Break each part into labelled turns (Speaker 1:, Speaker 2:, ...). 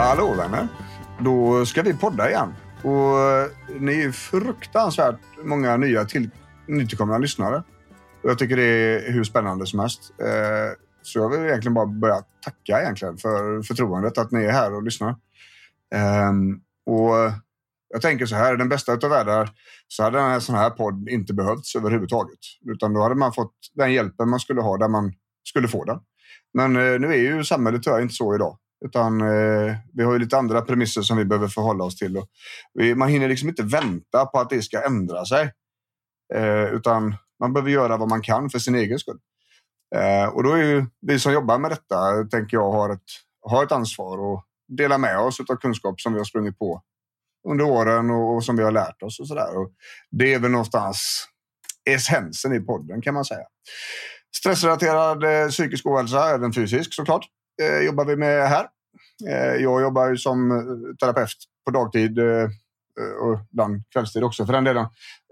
Speaker 1: Hallå vänner! Då ska vi podda igen. Och eh, ni är fruktansvärt många nya till, nytillkomna lyssnare. Och jag tycker det är hur spännande som helst. Eh, så jag vill egentligen bara börja tacka egentligen för förtroendet att ni är här och lyssnar. Ehm, och jag tänker så här, den bästa av världar så hade en sån här podd inte behövts överhuvudtaget. Utan då hade man fått den hjälpen man skulle ha där man skulle få den. Men eh, nu är ju samhället tyvärr inte så idag. Utan eh, vi har ju lite andra premisser som vi behöver förhålla oss till. Och vi, man hinner liksom inte vänta på att det ska ändra sig. Eh, utan man behöver göra vad man kan för sin egen skull. Eh, och då är ju vi som jobbar med detta, tänker jag, har ett, har ett ansvar och dela med oss av kunskap som vi har sprungit på under åren och, och som vi har lärt oss och sådär. Det är väl någonstans essensen i podden kan man säga. Stressrelaterad eh, psykisk ohälsa, även fysisk såklart, eh, jobbar vi med här. Eh, jag jobbar ju som eh, terapeut på dagtid eh, eh, och ibland kvällstid också för den delen.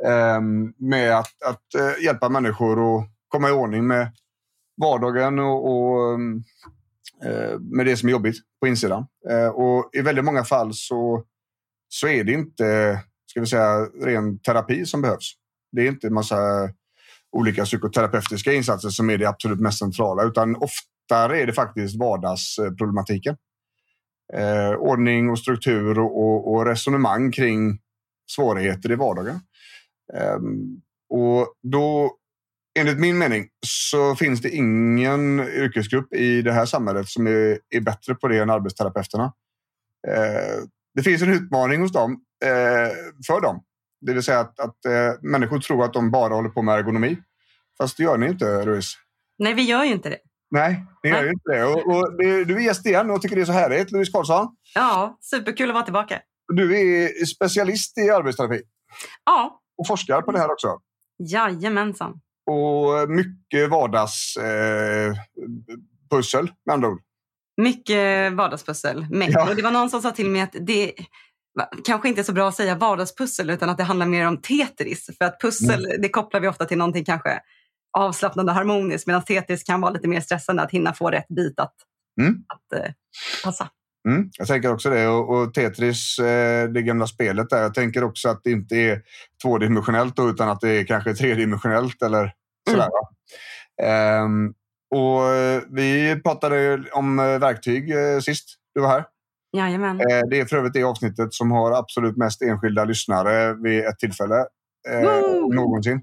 Speaker 1: Ehm, med att, att eh, hjälpa människor att komma i ordning med vardagen och, och ehm, med det som är jobbigt på insidan. Och I väldigt många fall så, så är det inte ska vi säga, ren terapi som behövs. Det är inte en massa olika psykoterapeutiska insatser som är det absolut mest centrala, utan ofta där är det faktiskt vardagsproblematiken. Eh, ordning och struktur och, och, och, resonemang kring svårigheter i vardagen. Eh, och då, enligt min mening, så finns det ingen yrkesgrupp i det här samhället som är, är bättre på det än arbetsterapeuterna. Eh, det finns en utmaning hos dem, eh, för dem det vill säga att, att eh, människor tror att de bara håller på med ergonomi. Fast det gör ni inte, Louise.
Speaker 2: Nej, vi gör ju inte det.
Speaker 1: Nej, ni gör ju inte det. Och, och, du är gäst igen och tycker det är så härligt, Louise Karlsson.
Speaker 2: Ja, superkul att vara tillbaka.
Speaker 1: Du är specialist i arbetsterapi.
Speaker 2: Ja.
Speaker 1: Och forskar på det här också.
Speaker 2: Jajamensan.
Speaker 1: Och mycket vardagspussel, eh, med andra ord.
Speaker 2: Mycket vardagspussel. Ja. Och det var någon som sa till mig att det kanske inte är så bra att säga vardagspussel utan att det handlar mer om Tetris. För att pussel mm. det kopplar vi ofta till någonting kanske avslappnande harmoniskt medan Tetris kan vara lite mer stressande att hinna få rätt bit att, mm. att eh, passa.
Speaker 1: Mm, jag tänker också det. Och, och Tetris, eh, det gamla spelet där. Jag tänker också att det inte är tvådimensionellt då, utan att det är kanske tredimensionellt eller sådär. Mm. Um, och vi pratade om eh, verktyg eh, sist du var här.
Speaker 2: Jajamän.
Speaker 1: Eh, det är för övrigt det avsnittet som har absolut mest enskilda lyssnare vid ett tillfälle eh, någonsin.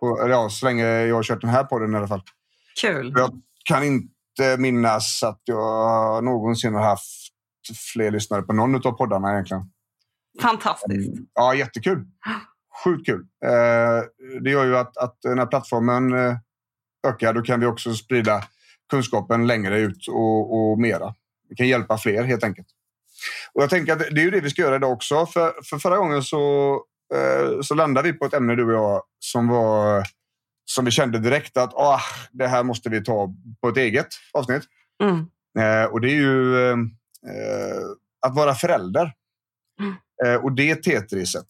Speaker 1: Ja, så länge jag har kört den här podden i alla fall.
Speaker 2: Kul.
Speaker 1: Jag kan inte minnas att jag någonsin har haft fler lyssnare på någon av poddarna egentligen.
Speaker 2: Fantastiskt. Mm.
Speaker 1: Ja, jättekul. Sjukt kul. Eh, det gör ju att, att när plattformen ökar, då kan vi också sprida kunskapen längre ut och, och mera. Vi kan hjälpa fler helt enkelt. Och jag tänker att det är ju det vi ska göra idag också. För, för förra gången så, eh, så landade vi på ett ämne du och jag som var som vi kände direkt att oh, det här måste vi ta på ett eget avsnitt. Mm. Eh, och det är ju eh, att vara förälder. Mm. Eh, och det Tetriset.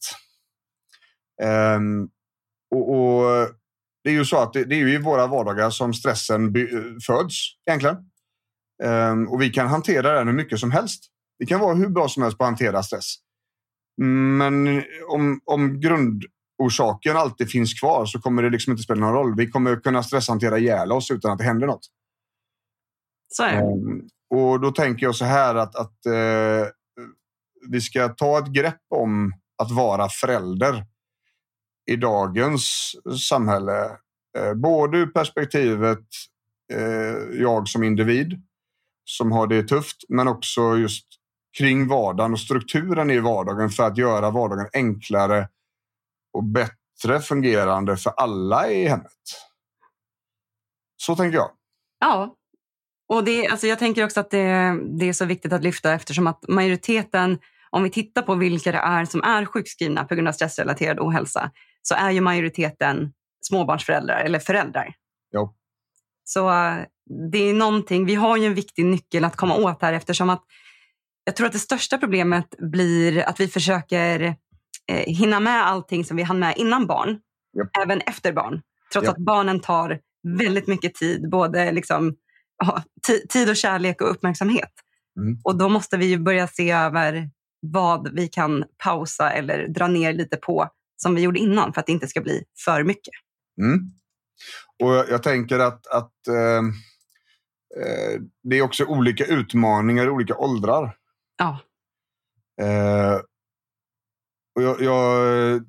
Speaker 1: Ehm, och, och, det är ju så att det, det, är ju i våra vardagar som stressen föds egentligen. Um, och vi kan hantera den hur mycket som helst. Vi kan vara hur bra som helst på att hantera stress. Men om, om grundorsaken alltid finns kvar så kommer det liksom inte spela någon roll. Vi kommer kunna stresshantera ihjäl oss utan att det händer något.
Speaker 2: Så är det. Um,
Speaker 1: och då tänker jag så här att, att uh, vi ska ta ett grepp om att vara förälder i dagens samhälle. Uh, både ur perspektivet uh, jag som individ som har det tufft, men också just kring vardagen och strukturen i vardagen för att göra vardagen enklare och bättre fungerande för alla i hemmet. Så tänker jag.
Speaker 2: Ja, och det, alltså jag tänker också att det, det är så viktigt att lyfta eftersom att majoriteten, om vi tittar på vilka det är som är sjukskrivna på grund av stressrelaterad ohälsa, så är ju majoriteten småbarnsföräldrar eller föräldrar.
Speaker 1: Jo.
Speaker 2: Så eh, det är någonting, vi har ju en viktig nyckel att komma åt här eftersom att jag tror att det största problemet blir att vi försöker eh, hinna med allting som vi hann med innan barn,
Speaker 1: Japp.
Speaker 2: även efter barn. Trots
Speaker 1: Japp.
Speaker 2: att barnen tar väldigt mycket tid, både liksom, ja, ti- tid och kärlek och uppmärksamhet.
Speaker 1: Mm.
Speaker 2: Och då måste vi börja se över vad vi kan pausa eller dra ner lite på som vi gjorde innan för att det inte ska bli för mycket.
Speaker 1: Mm. Och jag, jag tänker att, att eh, eh, det är också olika utmaningar i olika åldrar.
Speaker 2: Ja,
Speaker 1: Eh, och jag, jag,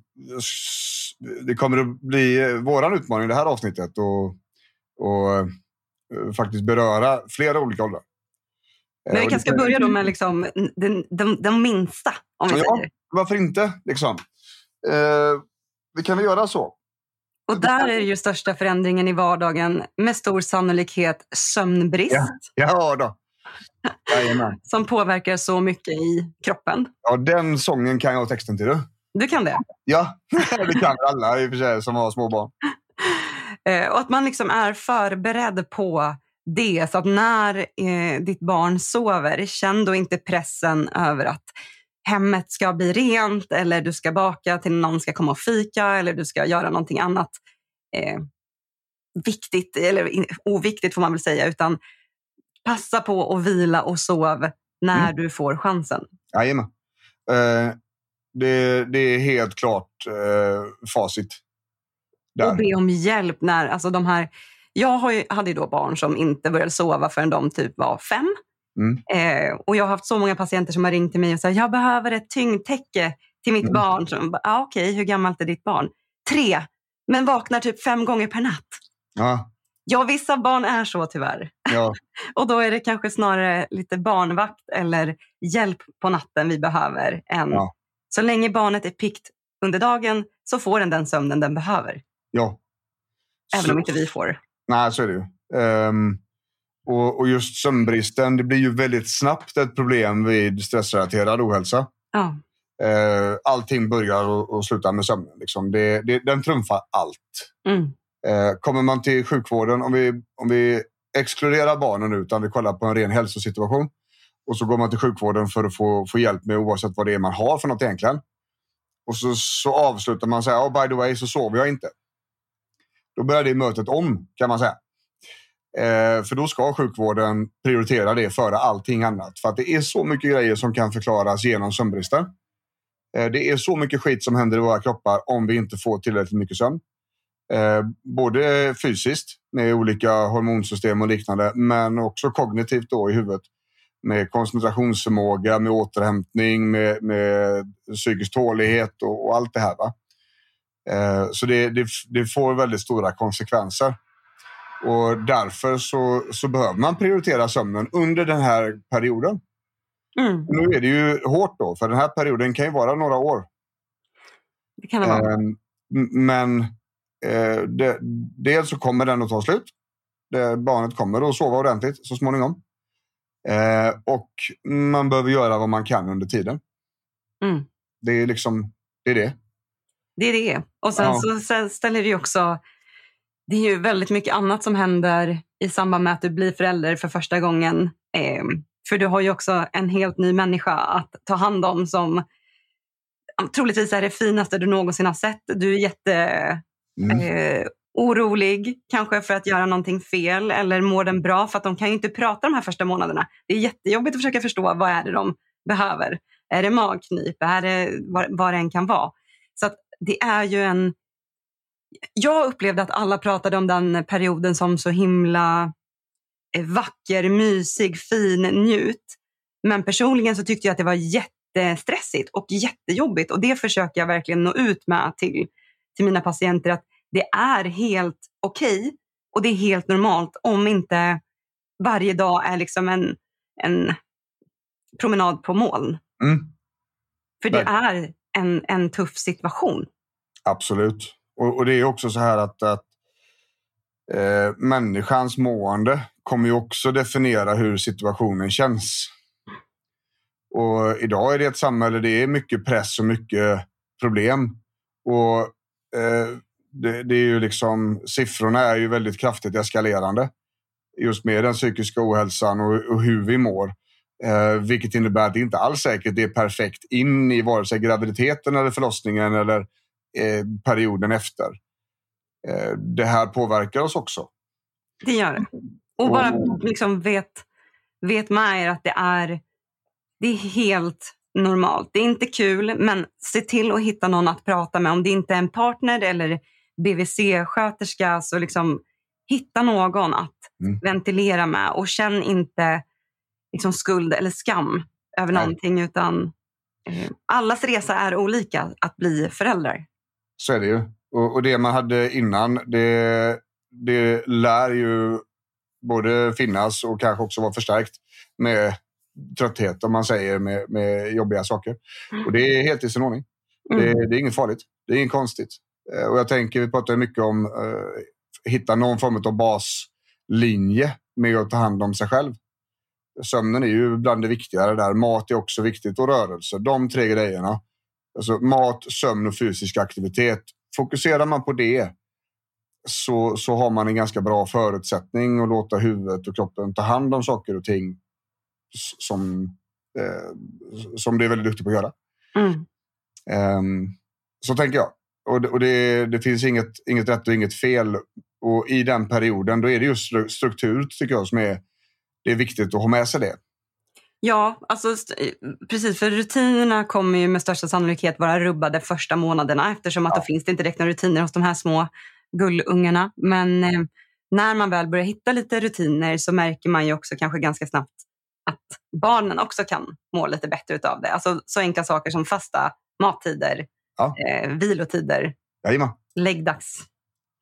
Speaker 1: det kommer att bli våran utmaning i det här avsnittet och, och eh, faktiskt beröra flera olika åldrar. Eh,
Speaker 2: men vi
Speaker 1: och
Speaker 2: kanske ska börja då med liksom de, de, de minsta, om vi
Speaker 1: Ja.
Speaker 2: säger.
Speaker 1: Varför inte? Liksom. Eh, vi kan väl göra så.
Speaker 2: Och där är ju största förändringen i vardagen med stor sannolikhet sömnbrist
Speaker 1: Ja då.
Speaker 2: Som påverkar så mycket i kroppen.
Speaker 1: Ja, den sången kan jag texten till. Du.
Speaker 2: Du kan det.
Speaker 1: Ja, det kan alla i och för sig som har små barn.
Speaker 2: Eh, och att man liksom är förberedd på det. Så att när eh, ditt barn sover, känn då inte pressen över att hemmet ska bli rent eller du ska baka till någon ska komma och fika eller du ska göra någonting annat eh, viktigt, eller in, oviktigt får man väl säga, utan passa på att vila och sov när
Speaker 1: Mm.
Speaker 2: du får chansen.
Speaker 1: Jajamän. Eh, det, det är helt klart eh, facit. Där.
Speaker 2: Och be om hjälp när, alltså de här, jag har ju, hade ju då barn som inte började sova förrän de typ var fem.
Speaker 1: Mm.
Speaker 2: Eh, och jag har haft så många patienter som har ringt till mig och sagt jag behöver ett tyngdtäcke till mitt
Speaker 1: Mm.
Speaker 2: barn. Så, ah, Okej, hur gammalt är ditt barn? Tre, men vaknar typ fem gånger per natt.
Speaker 1: Ja,
Speaker 2: Ja, vissa barn är så tyvärr.
Speaker 1: ja,
Speaker 2: Och då är det kanske snarare lite barnvakt eller hjälp på natten vi behöver. Än,
Speaker 1: Ja.
Speaker 2: Så länge barnet är pikt under dagen så får den den sömnen den behöver.
Speaker 1: ja.
Speaker 2: Även
Speaker 1: Så-
Speaker 2: om inte vi får.
Speaker 1: Nej, så är det ju. Ehm, och, och just sömnbristen, det blir ju väldigt snabbt ett problem vid stressrelaterad ohälsa.
Speaker 2: Ja.
Speaker 1: Uh, allting börjar och, och slutar med sömnen. Liksom. Det, det, den trumfar allt.
Speaker 2: Mm.
Speaker 1: Eh, kommer man till sjukvården, om vi, om vi exkluderar barnen utan vi kollar på en ren hälsosituation. Och så går man till sjukvården för att få, få hjälp med oavsett vad det är man har för något egentligen. Och så, så avslutar man säga, oh, by the way så sover jag inte. Då börjar det mötet om kan man säga. Eh, för då ska sjukvården prioritera det före allting annat. För att det är så mycket grejer som kan förklaras genom sömnbristen. Eh, det är så mycket skit som händer i våra kroppar om vi inte får tillräckligt mycket sömn. Eh, både fysiskt med olika hormonsystem och liknande, men också kognitivt då i huvudet. Med koncentrationsförmåga, med återhämtning, med, med psykisk tålighet och, och allt det här. Va? Eh, så det, det, det får väldigt stora konsekvenser. Och därför så, så behöver man prioritera sömnen under den här perioden.
Speaker 2: Mm.
Speaker 1: Nu är det ju hårt då, för den här perioden kan ju vara några år.
Speaker 2: Det kan det vara.
Speaker 1: Eh, men eh, det, dels så kommer den att ta slut. Det, barnet kommer att sova ordentligt så småningom. Eh, och man behöver göra vad man kan under tiden.
Speaker 2: Mm.
Speaker 1: Det är liksom det. Är det.
Speaker 2: Det är det. Och sen
Speaker 1: Ja.
Speaker 2: så sen ställer det ju också... Det är ju väldigt mycket annat som händer i samband med att du blir förälder för första gången. Eh, för du har ju också en helt ny människa att ta hand om som troligtvis är det finaste du någonsin har sett. Du är jätte
Speaker 1: Mm.
Speaker 2: eh, orolig kanske för att göra någonting fel eller mår den bra för att de kan ju inte prata de här första månaderna. Det är jättejobbigt att försöka förstå vad är det de behöver. Är det magknip? Är det vad, vad det än kan vara? Så att det är ju en... Jag upplevde att alla pratade om den perioden som så himla eh, vacker, mysig, fin, njut. Men personligen så tyckte jag att det var jättestressigt och jättejobbigt och det försöker jag verkligen nå ut med till, till mina patienter att det är helt okej och det är helt normalt om inte varje dag är liksom en, en promenad på moln.
Speaker 1: Mm.
Speaker 2: För det är en, en tuff situation.
Speaker 1: Absolut. och, och, det är också så här att, att eh, människans mående kommer ju också definiera hur situationen känns. Och idag är det ett samhälle, det är mycket press och mycket problem. Och det, det, är ju liksom, siffrorna är ju väldigt kraftigt eskalerande. Just med den psykiska ohälsan och, och hur vi mår. Eh, vilket innebär att det inte alls säkert det är perfekt in i vare sig graviditeten eller förlossningen eller eh, perioden efter. Eh, det här påverkar oss också.
Speaker 2: Det gör det. Och bara liksom vet, vet med er att det är, det är helt normalt. Det är inte kul, men se till att hitta någon att prata med. Om det inte är en partner eller BVC-sköterska, så liksom hitta någon att mm. ventilera med och känn inte liksom skuld eller skam över Nej. någonting, utan eh, allas resa är olika att bli föräldrar.
Speaker 1: Så är det ju. Och, och det man hade innan, det, det lär ju både finnas och kanske också vara förstärkt med trötthet, om man säger, med, med jobbiga saker. Mm. Och det är helt i sin ordning. Mm. Det, det, är inget farligt. Det är inget konstigt. Eh, och jag tänker, vi pratar mycket om att uh, hitta någon form av baslinje med att ta hand om sig själv. Sömnen är ju bland det viktigare där. Mat är också viktigt och rörelse. De tre grejerna. Alltså mat, sömn och fysisk aktivitet. Fokuserar man på det så, så har man en ganska bra förutsättning att låta huvudet och kroppen ta hand om saker och ting som, eh, som det är väldigt duktig på att göra. Mm. Um, så tänker jag. Och, det, och det, det, finns inget, inget rätt och inget fel. Och i den perioden då är det just struktur tycker jag som är, det är viktigt att ha med sig det.
Speaker 2: Ja, alltså, precis. För rutinerna kommer ju med största sannolikhet vara rubbade första månaderna eftersom att ja. då finns det inte direkt några rutiner hos de här små gullungarna. Men eh, när man väl börjar hitta lite rutiner så märker man ju också kanske ganska snabbt att barnen också kan må lite bättre av det. Alltså så enkla saker som fasta mattider, ja. eh, vilotider,
Speaker 1: Jajamän.
Speaker 2: läggdags.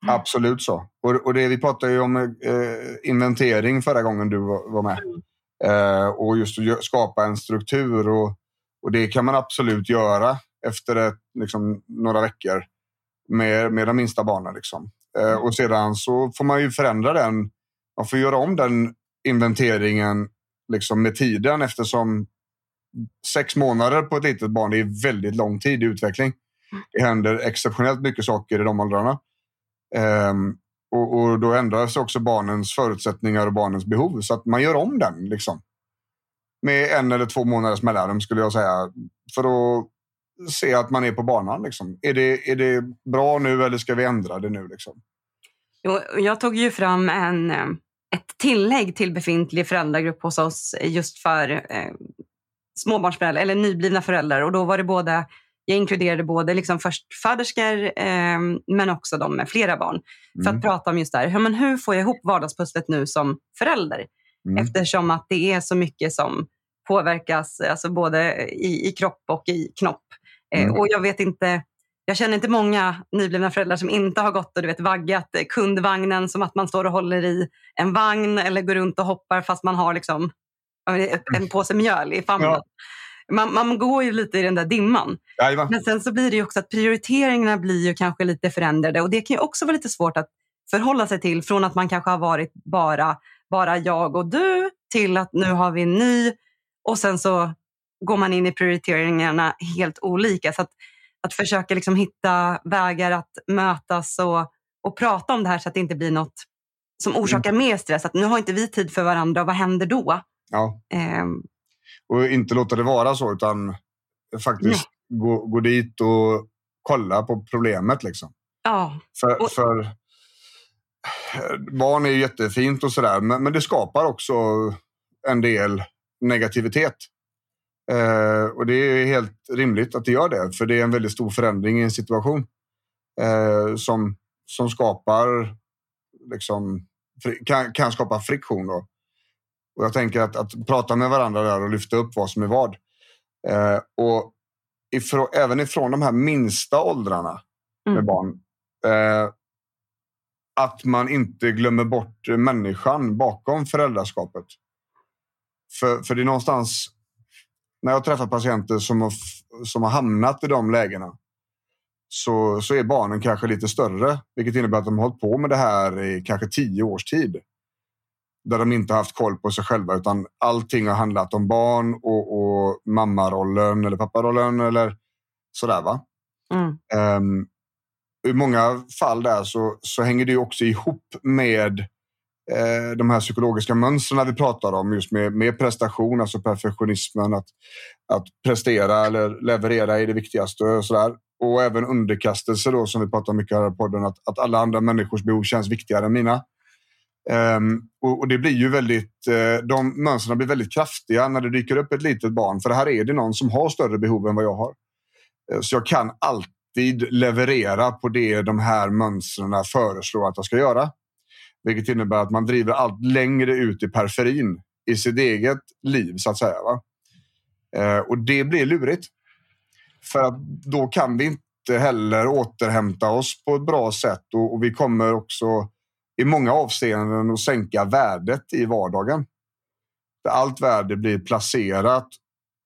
Speaker 1: Mm. Absolut så. Och, och det, vi pratade ju om eh, inventering förra gången du var, var med. Mm. Eh, och just att skapa en struktur. Och, och det kan man absolut göra efter ett, liksom, några veckor med, med de minsta barnen. Liksom. Eh, mm. och sedan så får man ju förändra den. Man får göra om den inventeringen liksom med tiden eftersom sex månader på ett litet barn är väldigt lång tid i utveckling. Det händer exceptionellt mycket saker i de åldrarna. Um, och, och, då ändras också barnens förutsättningar och barnens behov så att man gör om den. Liksom. Med en eller två månaders mellanrum skulle jag säga. För att se att man är på banan. Liksom. Är, det, är det bra nu eller ska vi ändra det nu? Liksom?
Speaker 2: Jag tog ju fram en, eh, ett tillägg till befintlig föräldragrupp hos oss just för eh, småbarnsföräldrar eller nyblivna föräldrar. Och då var det både, jag inkluderade både liksom förstföderskor eh, men också de med flera barn. Mm. För att prata om just det här, men hur får jag ihop vardagspusslet nu som förälder? Mm. Eftersom att det är så mycket som påverkas alltså både i, i kropp och i knopp. Eh, mm. Och jag vet inte, jag känner inte många nyblivna föräldrar som inte har gått och du vet, vaggat kundvagnen som att man står och håller i en vagn eller går runt och hoppar fast man har liksom en påse mjöl i famnen. Ja. Man, man, går ju lite i den där dimman. Jajamän. Men sen så blir det också att prioriteringarna blir ju kanske lite förändrade och det kan ju också vara lite svårt att förhålla sig till från att man kanske har varit bara, bara jag och du till att nu har vi en ny och sen så går man in i prioriteringarna helt olika. Så att, att försöka liksom hitta vägar att mötas och, och prata om det här så att det inte blir något som orsakar mm. mer stress. Att nu har inte vi tid för varandra, vad händer då?
Speaker 1: Ja. Um, och inte låta det vara så, utan faktiskt gå, gå dit och kolla på problemet. Liksom.
Speaker 2: Ja.
Speaker 1: För, och... för barn är jättefint och sådär, men, men det skapar också en del negativitet. Eh, och det är helt rimligt att det gör det, för det är en väldigt stor förändring i en situation eh, som, som skapar liksom, kan, kan skapa friktion. Då. Och jag tänker att, att prata med varandra där och lyfta upp vad som är vad. Eh, och ifrån, även ifrån de här minsta åldrarna mm. med barn. Eh, att man inte glömmer bort människan bakom föräldraskapet. För, för det är någonstans när jag träffar patienter som har, som har hamnat i de lägena så, så är barnen kanske lite större. Vilket innebär att de har hållit på med det här i kanske tio års tid. Där de inte haft koll på sig själva utan allting har handlat om barn och, och mammarollen eller papparollen eller sådär. Va? Mm. Um, I många fall där så, så hänger det också ihop med eh, de här psykologiska mönstren vi pratar om just med, med prestation, alltså perfektionismen, att, att prestera eller leverera är det viktigaste och sådär. Och även underkastelse då som vi pratar mycket här i podden, att, att alla andra människors behov känns viktigare än mina. Um, och, och, det blir ju väldigt, uh, de mönstren blir väldigt kraftiga när det dyker upp ett litet barn. För här är det någon som har större behov än vad jag har. Uh, så jag kan alltid leverera på det de här mönstren föreslår att jag ska göra. Vilket innebär att man driver allt längre ut i periferin i sitt eget liv så att säga. Va? Eh, och det blir lurigt. För att då kan vi inte heller återhämta oss på ett bra sätt och, och vi kommer också i många avseenden att sänka värdet i vardagen. Allt värde blir placerat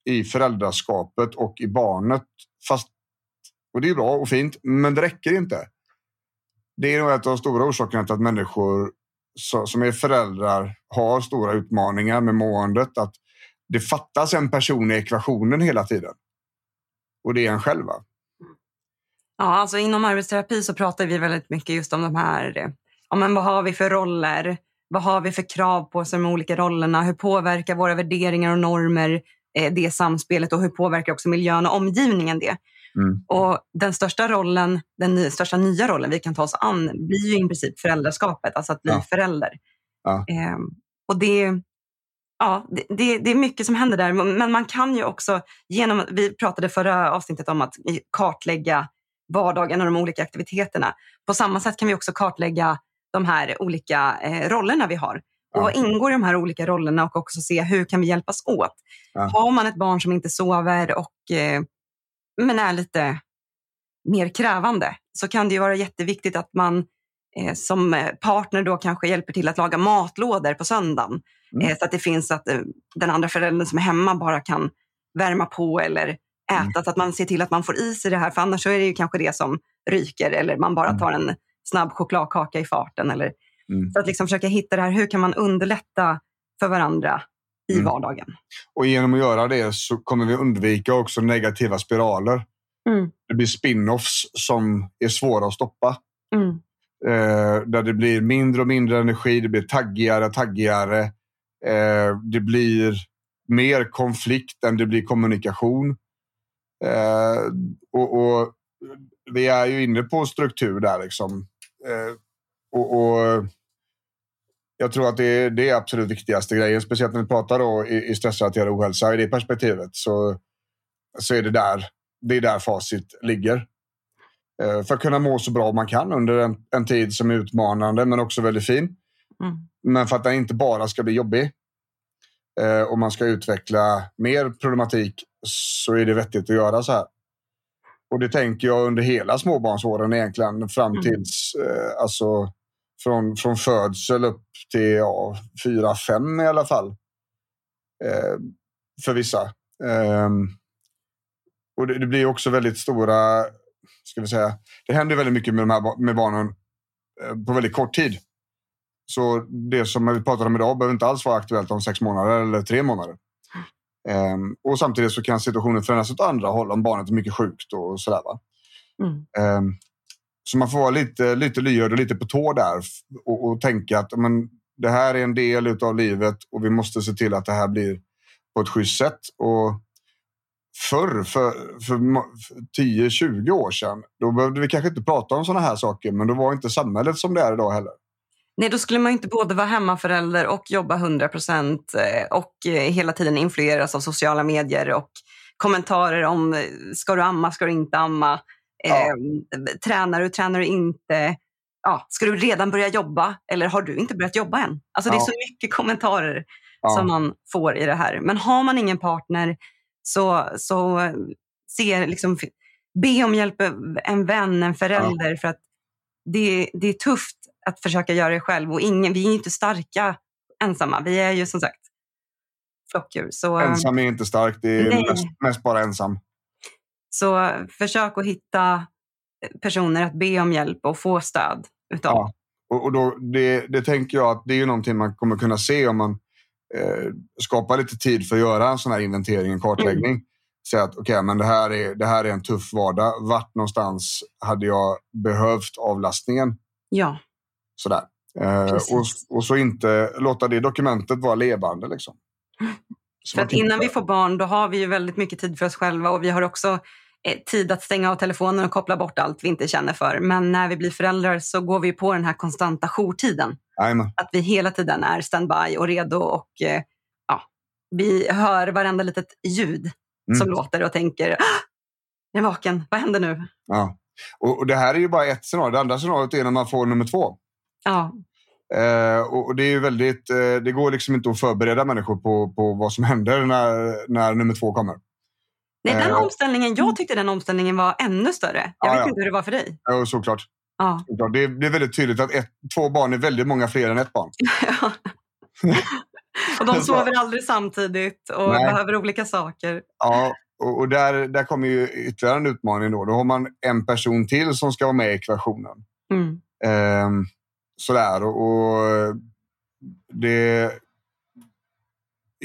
Speaker 1: i föräldraskapet och i barnet. Fast, och det är bra och fint, men det räcker inte. Det är nog ett av de stora orsakerna till att människor som är föräldrar har stora utmaningar med måendet. Att det fattas en person i ekvationen hela tiden. Och det är en själv.
Speaker 2: Ja, alltså inom arbetsterapi så pratar vi väldigt mycket just om de här ja, men vad har vi för roller? Vad har vi för krav på oss i de olika rollerna? Hur påverkar våra värderingar och normer eh, det samspelet och hur påverkar också miljön och omgivningen det? Mm. Och den största rollen, den ny, största nya rollen vi kan ta oss an blir ju i princip föräldraskapet, alltså att bli ja. förälder. Ja. Eh, och det, ja, det, det, det, är mycket som händer där, men man kan ju också genom, vi pratade förra avsnittet om att kartlägga vardagen och de olika aktiviteterna. På samma sätt kan vi också kartlägga de här olika eh, rollerna vi har. Och vad ingår i de här olika rollerna och också se hur kan vi hjälpas åt. Ja. Har man ett barn som inte sover och eh, men är lite mer krävande så kan det ju vara jätteviktigt att man eh, som partner då kanske hjälper till att laga matlådor på söndagen. Mm. Eh, så att det finns att eh, den andra föräldern som är hemma bara kan värma på eller äta. Mm. Så att man ser till att man får i sig det här. För annars så är det ju kanske det som ryker eller man bara mm. tar en snabb chokladkaka i farten. Eller, mm. För att liksom försöka hitta det här, hur kan man underlätta för varandra i mm. vardagen?
Speaker 1: Och genom att göra det så kommer vi undvika också negativa spiraler. Mm. Det blir spin-offs som är svåra att stoppa. Mm. Eh, där det blir mindre och mindre energi, det blir taggigare och taggigare. Eh, det blir mer konflikt än det blir kommunikation. Eh, och, och, vi är ju inne på struktur där. Liksom. Eh, och, och, jag tror att det är, det är absolut viktigaste grejen, speciellt när vi pratar då i, i stressrelaterad ohälsa. I det perspektivet så, så är det där, det är där facit ligger. Eh, för att kunna må så bra man kan under en, en tid som är utmanande men också väldigt fin. Mm. Men för att den inte bara ska bli jobbig eh, och man ska utveckla mer problematik så är det vettigt att göra så här. Och det tänker jag under hela småbarnsåren egentligen fram mm. tills eh, alltså från, från födsel upp till ja, fyra, fem i alla fall. Eh, för vissa. Eh, och det, det, blir också väldigt stora, ska vi säga, det händer väldigt mycket med, de här, med barnen eh, på väldigt kort tid. Så det som vi pratar om idag behöver inte alls vara aktuellt om sex månader eller tre månader. Um, och samtidigt så kan situationen förändras åt andra håll om barnet är mycket sjukt och sådär. Mm. Um, så man får vara lite, lite lyhörd och lite på tå där och, och tänka att men, det här är en del av livet och vi måste se till att det här blir på ett schysst sätt. Och förr, för, för 10-20 år sedan, då behövde vi kanske inte prata om sådana här saker, men då var inte samhället som det är idag heller.
Speaker 2: Nej, då skulle man inte både vara hemmaförälder och jobba 100 procent eh, och eh, hela tiden influeras av sociala medier och kommentarer om eh, ska du amma, ska du inte amma, ja. eh, tränar du, tränar du inte, ja, ska du redan börja jobba eller har du inte börjat jobba än? Alltså det är så mycket kommentarer som man får i det här. Men har man ingen partner så, så se, liksom, be om hjälp, en vän, en förälder för att det, det är tufft att försöka göra det själv. Och ingen, vi är inte starka ensamma. Vi är ju som sagt flockdjur. Så,
Speaker 1: ensam är inte stark, det är mest, mest, bara ensam.
Speaker 2: Så försök att hitta personer att be om hjälp och få stöd utav.
Speaker 1: Ja. Och, då, det, det tänker jag att det är ju någonting man kommer kunna se om man eh, skapar lite tid för att göra en sån här inventering, en kartläggning. Mm. Säga att okay, men det, här är, det här är en tuff vardag. Vart någonstans hade jag behövt avlastningen?
Speaker 2: Ja.
Speaker 1: Sådär. Eh, och, och så inte låta det dokumentet vara levande. Liksom.
Speaker 2: För att innan vi får barn då har vi ju väldigt mycket tid för oss själva och vi har också eh, tid att stänga av telefonen och koppla bort allt vi inte känner för. Men när vi blir föräldrar så går vi på den här konstanta jourtiden. Att vi hela tiden är standby och redo och eh, ja, vi hör varenda litet ljud mm. som låter och tänker ah, jag är vaken, vad händer nu?
Speaker 1: Ja. Och, och, Det här är ju bara ett scenario. Det andra scenariot är när man får nummer två.
Speaker 2: Ja.
Speaker 1: Eh, och det är väldigt, eh, det går liksom inte att förbereda människor på, på vad som händer när, när nummer två kommer.
Speaker 2: Nej, den eh, omställningen, jag tyckte den omställningen var ännu större. Jag vet ja. inte hur det var för dig.
Speaker 1: Ja, såklart.
Speaker 2: Ja.
Speaker 1: såklart. Det, är, det är väldigt tydligt att ett, två barn är väldigt många fler än ett barn.
Speaker 2: och de sover aldrig samtidigt och Nej. behöver olika saker.
Speaker 1: Ja, och, och, där, där kommer ju ytterligare en utmaning. Då. då har man en person till som ska vara med i ekvationen.
Speaker 2: Mm.
Speaker 1: Sådär. Och, det...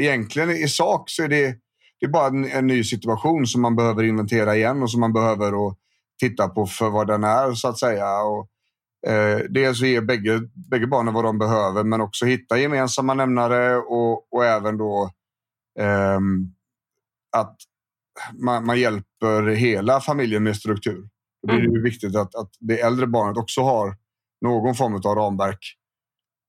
Speaker 1: Egentligen i sak så är det, det är bara en, en, ny situation som man behöver inventera igen och som man behöver och titta på för vad den är så att säga. Och, eh, dels ge bägge, bägge barnen vad de behöver men också hitta gemensamma nämnare och, och även då eh, att man, man, hjälper hela familjen med struktur. Det är mm. viktigt att, att det äldre barnet också har någon form av ramverk.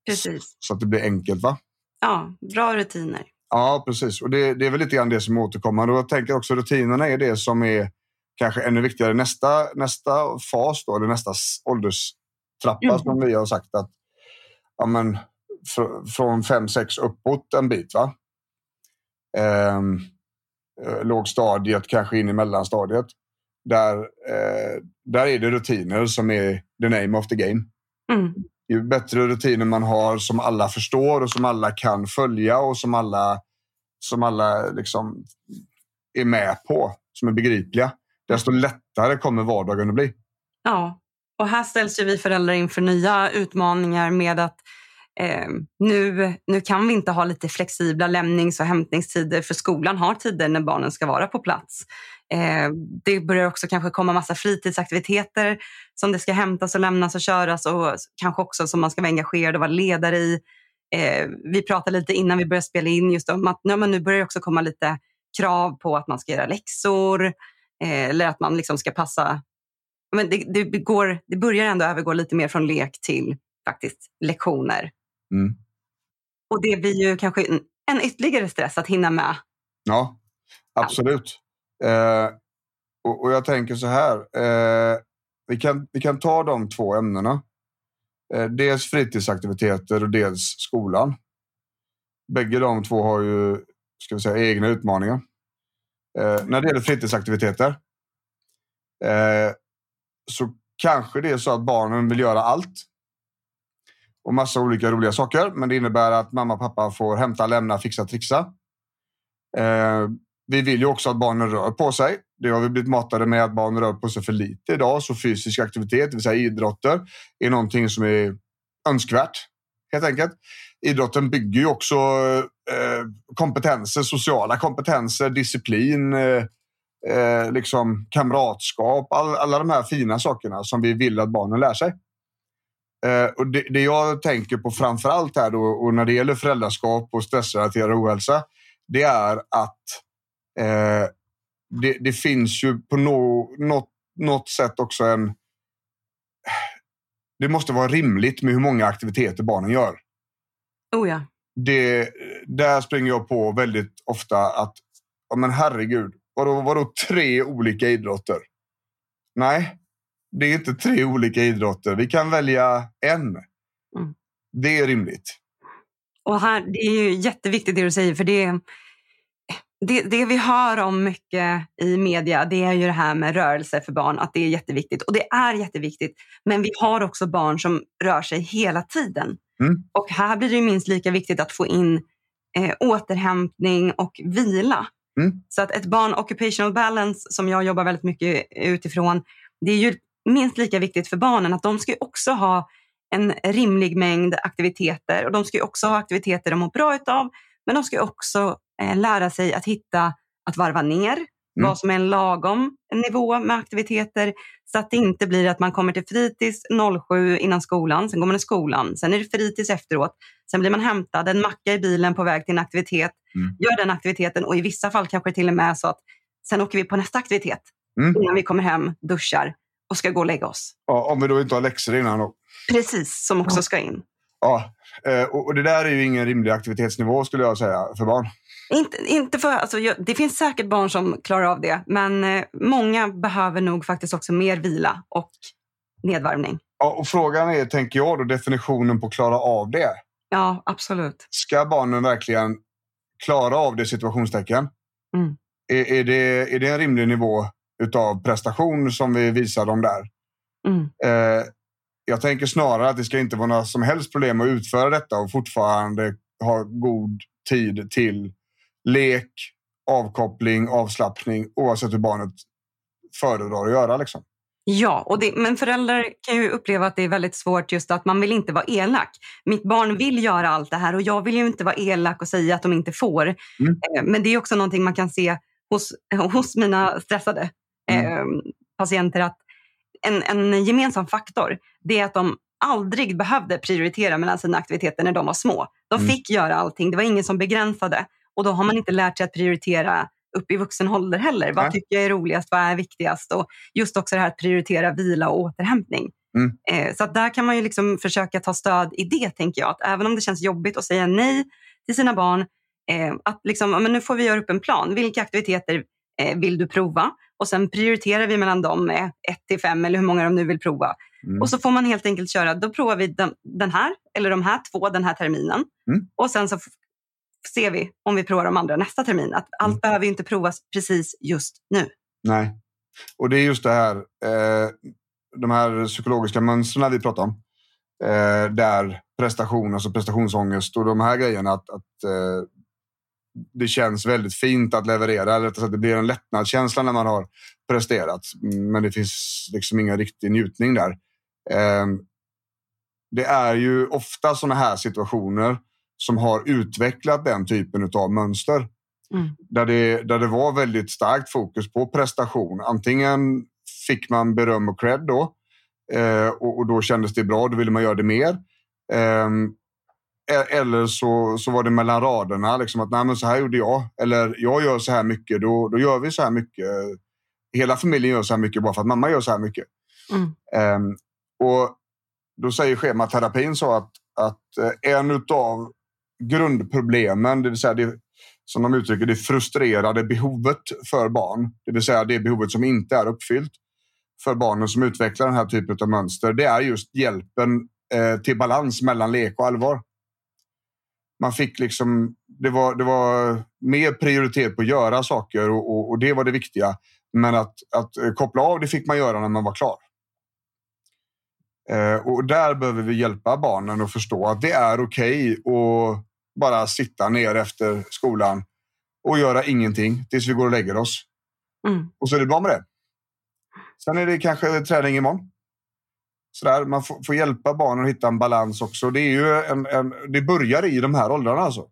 Speaker 2: Precis.
Speaker 1: Så att det blir enkelt. va?
Speaker 2: Ja, bra rutiner.
Speaker 1: Ja, precis. Och det, det är väl lite grann det som är återkommande. Och jag tänker också rutinerna är det som är kanske ännu viktigare. Nästa, nästa fas, då, eller nästa ålderstrappa mm. som vi har sagt att ja, men, fr från fem sex uppåt en bit. va? Ehm, eh, lågstadiet, kanske in i mellanstadiet. Där, eh, där är det rutiner som är the name of the game.
Speaker 2: Mm.
Speaker 1: Ju bättre rutiner man har som alla förstår och som alla kan följa och som alla, som alla liksom är med på, som är begripliga, desto lättare kommer vardagen att bli.
Speaker 2: Ja, och här ställs ju vi föräldrar inför nya utmaningar med att eh, nu, nu kan vi inte ha lite flexibla lämnings och hämtningstider för skolan har tider när barnen ska vara på plats. Eh, det börjar också kanske komma massa fritidsaktiviteter som det ska hämtas och lämnas och köras och kanske också som man ska vara engagerad och vara ledare i. Eh, vi pratade lite innan vi började spela in just om att ja, men nu börjar det också komma lite krav på att man ska göra läxor eh, eller att man liksom ska passa. Men det, det, går, det börjar ändå övergå lite mer från lek till faktiskt lektioner.
Speaker 1: Mm.
Speaker 2: Och det blir ju kanske en, en ytterligare stress att hinna med.
Speaker 1: Ja, absolut. Eh, och, och, jag tänker så här. Eh, vi, kan, vi kan ta de två ämnena. Eh, dels fritidsaktiviteter och dels skolan. Bägge de två har ju ska vi säga, egna utmaningar. Eh, när det gäller fritidsaktiviteter eh, så kanske det är så att barnen vill göra allt och massa olika roliga saker. Men det innebär att mamma och pappa får hämta, lämna, fixa, trixa. Eh, vi vill ju också att barnen rör på sig. Det har vi blivit matade med att barn rör på sig för lite idag. Så fysisk aktivitet, det vill säga idrotter, är någonting som är önskvärt. Helt enkelt. Idrotten bygger ju också eh, kompetenser, sociala kompetenser, disciplin, eh, eh, liksom kamratskap. All, alla de här fina sakerna som vi vill att barnen lär sig. Eh, och det, det, jag tänker på framför allt här då, och när det gäller föräldraskap och stressrelaterad ohälsa, det är att Eh, det, det, finns ju på no, något, något sätt också en... Det måste vara rimligt med hur många aktiviteter barnen gör.
Speaker 2: Oh ja.
Speaker 1: Det, där springer jag på väldigt ofta att, ja men herregud, vadå, vadå tre olika idrotter? Nej, det är inte tre olika idrotter. Vi kan välja en.
Speaker 2: Mm.
Speaker 1: Det är rimligt.
Speaker 2: Och här, Det är ju jätteviktigt det du säger, för det är det, det, vi hör om mycket i media det är ju det här med rörelse för barn, att det är jätteviktigt. Och det är jätteviktigt. Men vi har också barn som rör sig hela tiden.
Speaker 1: Mm.
Speaker 2: Och här blir det minst lika viktigt att få in eh, återhämtning och vila.
Speaker 1: Mm.
Speaker 2: Så att ett barn, occupational balance, som jag jobbar väldigt mycket utifrån, det är ju minst lika viktigt för barnen att de ska också ha en rimlig mängd aktiviteter och de ska också ha aktiviteter de mår bra utav. Men de ska också lära sig att hitta, att varva ner, mm. vad som är en lagom nivå med aktiviteter så att det inte blir att man kommer till fritids 07 innan skolan, sen går man i skolan, sen är det fritids efteråt, sen blir man hämtad, en macka i bilen på väg till en aktivitet, mm. gör den aktiviteten och i vissa fall kanske till och med så att sen åker vi på nästa aktivitet mm. innan vi kommer hem, duschar och ska gå och lägga oss.
Speaker 1: Ja, om vi då inte har läxor innan då.
Speaker 2: Precis, som också ska in.
Speaker 1: Ja, eh, och det där är ju ingen rimlig aktivitetsnivå skulle jag säga för barn.
Speaker 2: Inte, inte för, alltså, det finns säkert barn som klarar av det, men eh, många behöver nog faktiskt också mer vila och nedvarvning.
Speaker 1: Ja, och frågan är, tänker jag, då, definitionen på klara av det.
Speaker 2: Ja, absolut.
Speaker 1: Ska barnen verkligen klara av det situationstecken? Mm. Är, är, det, är det en rimlig nivå utav prestation som vi visar dem där? Mm. Eh, jag tänker snarare att det ska inte vara några som helst problem att utföra detta och fortfarande ha god tid till lek, avkoppling, avslappning oavsett hur barnet föredrar att göra. Liksom.
Speaker 2: Ja, och det, men föräldrar kan ju uppleva att det är väldigt svårt just att man vill inte vara elak. Mitt barn vill göra allt det här och jag vill ju inte vara elak och säga att de inte får. Mm. Eh, men det är också någonting man kan se hos, hos mina stressade mm. eh, patienter att en, en gemensam faktor det är att de aldrig behövde prioritera mellan sina aktiviteter när de var små. De mm. fick göra allting, det var ingen som begränsade. Och då har man inte lärt sig att prioritera upp i vuxen ålder heller. Vad tycker jag är roligast? Vad är viktigast? Och just också det här att prioritera vila och återhämtning. Mm. Eh, så där kan man ju liksom försöka ta stöd i det, tänker jag. Att även om det känns jobbigt att säga nej till sina barn, eh, att liksom, men nu får vi göra upp en plan. Vilka aktiviteter eh, vill du prova? Och sen prioriterar vi mellan dem med ett till fem eller hur många de nu vill prova. Mm. Och så får man helt enkelt köra, då provar vi den, den här eller de här två den här terminen. Mm. Och sen så ser vi om vi provar de andra nästa termin. Att allt mm. behöver inte provas precis just nu.
Speaker 1: Nej, och det är just det här, eh, de här psykologiska mönstren vi pratar om. Eh, där prestation, alltså prestationsångest och de här grejerna. Att, att eh, det känns väldigt fint att leverera. Eller att det blir en lättnadskänsla när man har presterat. Men det finns liksom ingen riktig njutning där. Eh, det är ju ofta sådana här situationer som har utvecklat den typen av mönster. Mm. Där, det, där det var väldigt starkt fokus på prestation. Antingen fick man beröm och cred då eh, och, och, då kändes det bra, då ville man göra det mer. Eh, eller så, så var det mellan raderna, liksom att Nej, så här gjorde jag. Eller jag gör så här mycket, då, då gör vi så här mycket. Hela familjen gör så här mycket bara för att mamma gör så här mycket. Mm. Eh, och Då säger schematerapin så att, att eh, en av grundproblemen, det vill säga det, som de uttrycker det frustrerade behovet för barn, det vill säga det behovet som inte är uppfyllt för barnen som utvecklar den här typen av mönster, det är just hjälpen eh, till balans mellan lek och allvar. Man fick liksom, det var, det var mer prioritet på att göra saker och, och, och det var det viktiga. Men att, att eh, koppla av det fick man göra när man var klar. Eh, och där behöver vi hjälpa barnen att förstå att det är okej okay att bara sitta ner efter skolan och göra ingenting tills vi går och lägger oss. Mm. Och så är det bra med det. Sen är det kanske träning imorgon. Sådär, man får, får hjälpa barnen att hitta en balans också. Det, är ju en, en, det börjar i de här åldrarna. Alltså.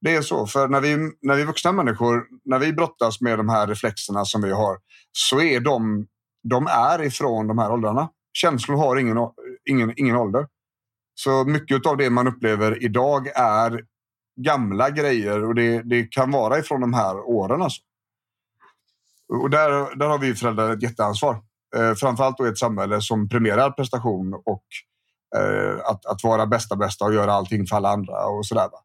Speaker 1: Det är så, för när vi, när vi vuxna människor, när vi brottas med de här reflexerna som vi har, så är de, de är ifrån de här åldrarna. Känslor har ingen, ingen, ingen ålder. Så mycket av det man upplever idag är gamla grejer och det, det kan vara ifrån de här åren. Alltså. Och där, där har vi föräldrar ett jätteansvar. Eh, framförallt då i ett samhälle som premierar prestation och eh, att, att vara bästa bästa och göra allting för alla andra och sådär. Va?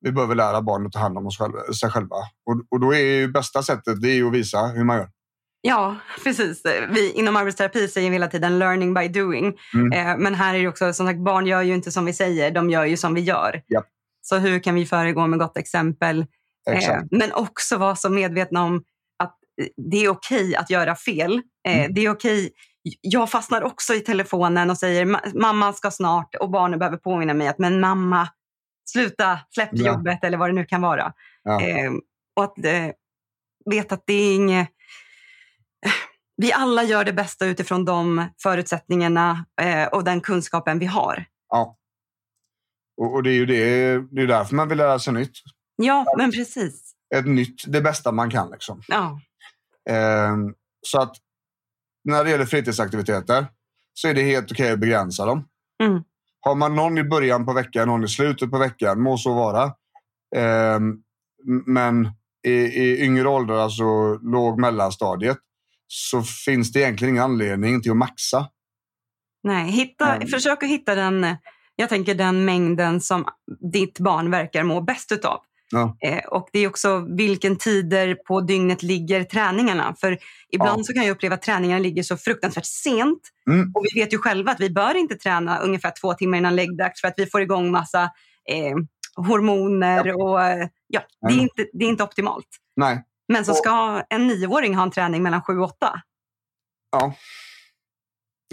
Speaker 1: Vi behöver lära barnen att ta hand om oss själva, sig själva. Och, och då är ju bästa sättet det är att visa hur man gör.
Speaker 2: Ja, precis. Vi inom arbetsterapi säger vi hela tiden learning by doing. Mm. Eh, men här är det också, som sagt, barn gör ju inte som vi säger, de gör ju som vi gör.
Speaker 1: Yep.
Speaker 2: Så hur kan vi föregå med gott exempel? Eh, men också vara så medvetna om att det är okej att göra fel. Eh, mm. Det är okej. Jag fastnar också i telefonen och säger mamma ska snart och barnen behöver påminna mig att men mamma, sluta, släpp ja. jobbet eller vad det nu kan vara. Ja. och att veta att det är inget vi alla gör det bästa utifrån de förutsättningarna eh, och den kunskapen vi har.
Speaker 1: Ja. Och, det är ju det, det är därför man vill lära sig nytt.
Speaker 2: Ja, men precis.
Speaker 1: Ett nytt, det bästa man kan. Liksom.
Speaker 2: Ja.
Speaker 1: Eh, så att när det gäller fritidsaktiviteter så är det helt okej att begränsa dem.
Speaker 2: Mm.
Speaker 1: Har man någon i början på veckan, någon i slutet på veckan, må så vara. Eh, men i, i yngre åldrar, alltså låg mellanstadiet, så finns det egentligen ingen anledning till att maxa.
Speaker 2: Nej, hitta,
Speaker 1: Mm.
Speaker 2: försök att hitta den, jag tänker den mängden som ditt barn verkar må bäst utav.
Speaker 1: Ja.
Speaker 2: Eh, och det är också vilken tider på dygnet ligger träningarna. För ibland
Speaker 1: Ja.
Speaker 2: så kan jag uppleva att träningarna ligger så fruktansvärt sent.
Speaker 1: Mm.
Speaker 2: Och vi vet ju själva att vi bör inte träna ungefär två timmar innan läggdags för att vi får igång massa eh, hormoner och eh, ja, det är, inte, det är inte optimalt.
Speaker 1: Nej,
Speaker 2: Men så
Speaker 1: Och-
Speaker 2: ska en nioåring ha en träning mellan sju och åtta.
Speaker 1: ja.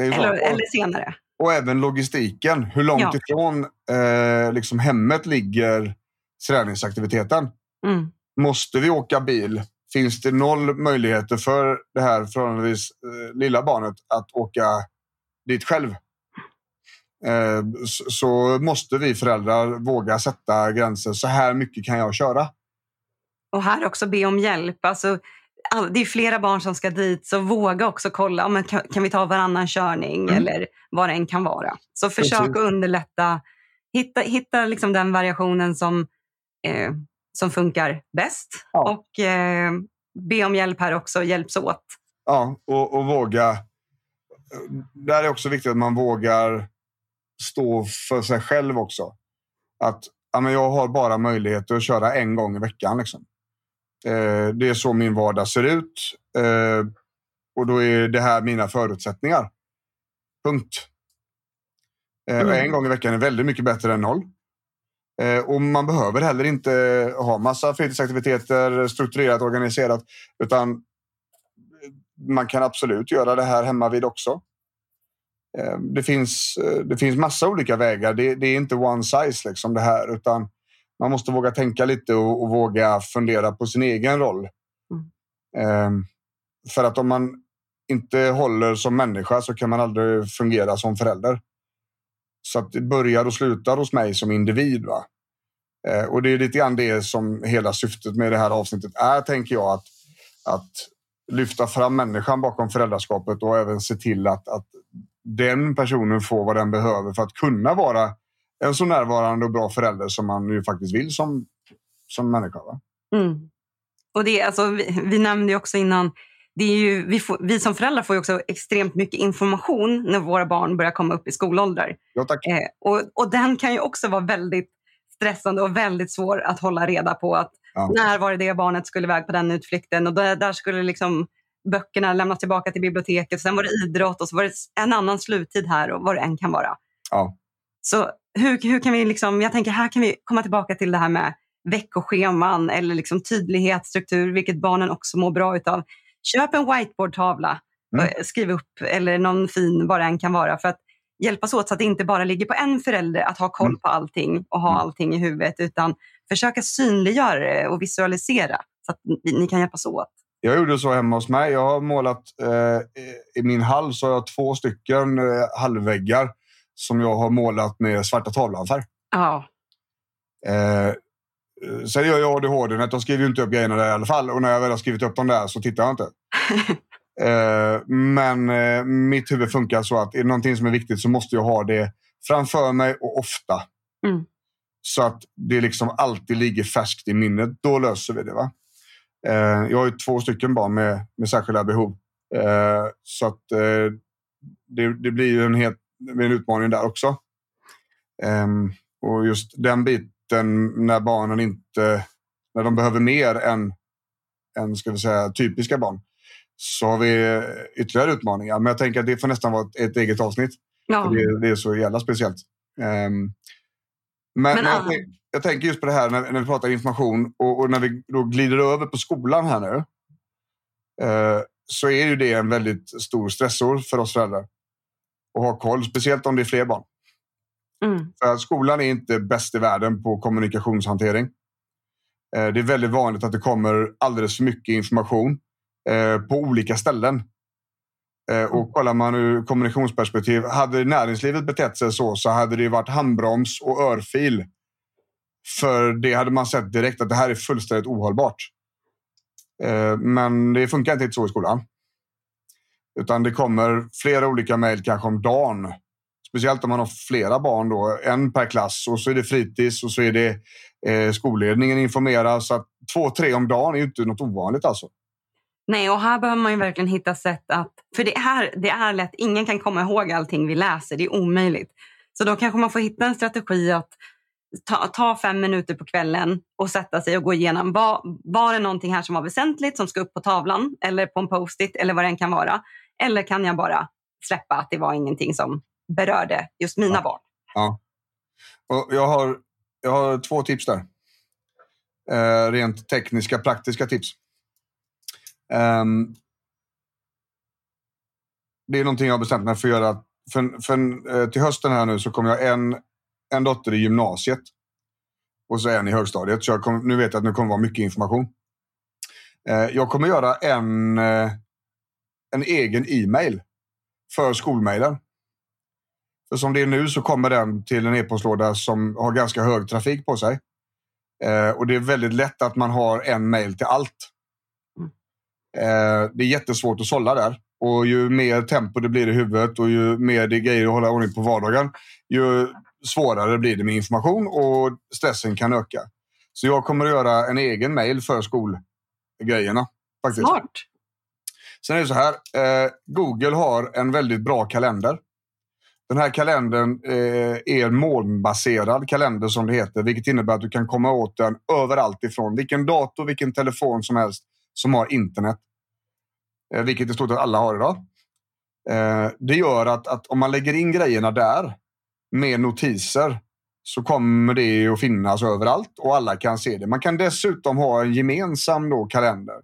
Speaker 2: Eller,
Speaker 1: Och-
Speaker 2: eller senare.
Speaker 1: Och även logistiken. Hur långt
Speaker 2: Ja.
Speaker 1: ifrån eh, liksom hemmet ligger träningsaktiviteten?
Speaker 2: Mm.
Speaker 1: Måste vi åka bil? Finns det noll möjligheter för det här förhållandevis eh, lilla barnet att åka dit själv? Eh, så, så måste vi föräldrar våga sätta gränser. Så här mycket kan jag köra.
Speaker 2: Och här också be om hjälp. Alltså, all- det är flera barn som ska dit, så våga också kolla. Men kan, kan vi ta varannan körning
Speaker 1: Mm.
Speaker 2: eller vad det än kan vara. Så försök
Speaker 1: Precis.
Speaker 2: att underlätta. Hitta, hitta liksom den variationen som, eh, som funkar bäst.
Speaker 1: Ja.
Speaker 2: Och eh, be om hjälp här också. Hjälps åt.
Speaker 1: Ja, och, och våga. Där är också viktigt att man vågar stå för sig själv också. Att ja, men jag har bara möjlighet att köra en gång i veckan. Liksom. Eh, det är så min vardag ser ut. Eh, och då är det här mina förutsättningar. Punkt. Eh,
Speaker 2: Mm.
Speaker 1: En gång i veckan är väldigt mycket bättre än noll. Och man behöver heller inte ha massa fritidsaktiviteter strukturerat och organiserat. Utan man kan absolut göra det här hemma vid också. Det finns, det finns massa olika vägar. Det, det är inte one size liksom det här, utan man måste våga tänka lite och, och våga fundera på sin egen roll. Eh, För att om man inte håller som människa så kan man aldrig fungera som förälder. Så att det börjar och slutar hos mig som individ. Va? Eh, Och det är lite grann det som hela syftet med det här avsnittet är, tänker jag. Att, att lyfta fram människan bakom föräldraskapet och även se till att, att den personen får vad den behöver för att kunna vara en så närvarande och bra förälder som man ju faktiskt vill som, som människa.
Speaker 2: Mm. Och det, alltså, vi, vi nämnde också innan, det är ju, vi, får, vi som föräldrar får också extremt mycket information när våra barn börjar komma upp i skolåldrar.
Speaker 1: Ja, tack.
Speaker 2: Eh, och, och den kan ju också vara väldigt stressande och väldigt svår att hålla reda på. Att
Speaker 1: Ja.
Speaker 2: När var det det barnet skulle iväg på den utflykten och där, där skulle liksom böckerna lämnas tillbaka till biblioteket. Sen var det idrott och så var det en annan sluttid här och vad det än kan vara.
Speaker 1: Ja.
Speaker 2: Så hur, hur kan vi, liksom, jag tänker här kan vi komma tillbaka till det här med veckoscheman eller liksom tydlighet, struktur, vilket barnen också mår bra utav. Köp en whiteboardtavla,
Speaker 1: Mm.
Speaker 2: skriv upp eller någon fin, vad det än kan vara. För att hjälpas åt så att det inte bara ligger på en förälder att ha koll
Speaker 1: Mm.
Speaker 2: på allting och ha
Speaker 1: Mm.
Speaker 2: allting i huvudet, utan försöka synliggöra det och visualisera så att ni, ni kan hjälpas åt.
Speaker 1: Jag gjorde så hemma hos mig. Jag har målat eh, i min hall så har jag två stycken eh, hallväggar som jag har målat med svarta tavlan-färg.
Speaker 2: Ja,
Speaker 1: Eh, sen gör jag ADHD, att jag skriver inte upp grejerna där i alla fall. Och när jag väl har skrivit upp dem där så tittar jag inte. eh, men eh, mitt huvud funkar så att är det någonting som är viktigt så måste jag ha det framför mig och ofta.
Speaker 2: Mm.
Speaker 1: Så att det liksom alltid ligger färskt i minnet. Då löser vi det. va? Eh, jag har ju två stycken barn med, med särskilda behov. Eh, så att det, det blir ju en, helt, en utmaning där också. Ehm, och just den biten när barnen inte, när de behöver mer än, än ska vi säga, typiska barn, så har vi ytterligare utmaningar. Men jag tänker att det får nästan vara ett, eget avsnitt.
Speaker 2: ja.
Speaker 1: För det, det är så jävla speciellt. Ehm, men
Speaker 2: Men
Speaker 1: jag, jag tänker just på det här när, när vi pratar information och, och när vi då glider över på skolan här nu. eh, så är ju det en väldigt stor stressor för oss föräldrar. Att ha koll, speciellt om det är fler barn.
Speaker 2: Mm.
Speaker 1: För skolan är inte bäst i världen på kommunikationshantering. Eh, Det är väldigt vanligt att det kommer alldeles för mycket information eh, på olika ställen. Eh, och kollar man ur kommunikationsperspektiv, hade näringslivet betett sig så så hade det varit handbroms och örfil. För det hade man sett direkt att det här är fullständigt ohållbart. Men det funkar inte så i skolan. Utan det kommer flera olika mejl kanske om dagen. Speciellt om man har flera barn, då, en per klass och så är det fritids och så är det eh, skolledningen informerar. Så att två, tre om dagen är ju inte något ovanligt alltså.
Speaker 2: Nej, och här behöver man ju verkligen hitta sätt att... För det är, det är lätt, ingen kan komma ihåg allting vi läser, det är omöjligt. Så då kanske man får hitta en strategi att ta, ta fem minuter på kvällen och sätta sig och gå igenom. Var, var det någonting här som var väsentligt som ska upp på tavlan eller på en post-it eller vad det än kan vara? Eller kan jag bara släppa att det var ingenting som berörde just mina
Speaker 1: ja.
Speaker 2: barn?
Speaker 1: Ja. Och jag, har, jag har två tips där. Eh, rent tekniska, praktiska tips. Um, det är någonting jag har bestämt mig för att göra. För, för, eh, till hösten här nu så kommer jag en, en dotter i gymnasiet och så en i högstadiet. Så jag kom, nu vet jag att det kommer vara mycket information. Eh, jag kommer göra en, eh, en egen e-mail för skolmejlen. För som det är nu så kommer den till en e-postlåda som har ganska hög trafik på sig. Eh, och det är väldigt lätt att man har en mail till allt. Eh, det är jättesvårt att sålla där. Och ju mer tempo det blir i huvudet och ju mer det är grejer att hålla ordning på vardagen, ju svårare blir det med information och stressen kan öka. Så jag kommer att göra en egen mail för skolgrejerna. Faktiskt.
Speaker 2: Smart.
Speaker 1: Sen är det så här. Eh, Google har en väldigt bra kalender. Den här kalendern eh, är en molnbaserad kalender som det heter, vilket innebär att du kan komma åt den överallt ifrån. Vilken dator, vilken telefon som helst som har internet. Eh, vilket i stort sett alla har idag. Eh, det gör att, att om man lägger in grejerna där med notiser så kommer det att finnas överallt och alla kan se det. Man kan dessutom ha en gemensam då kalender.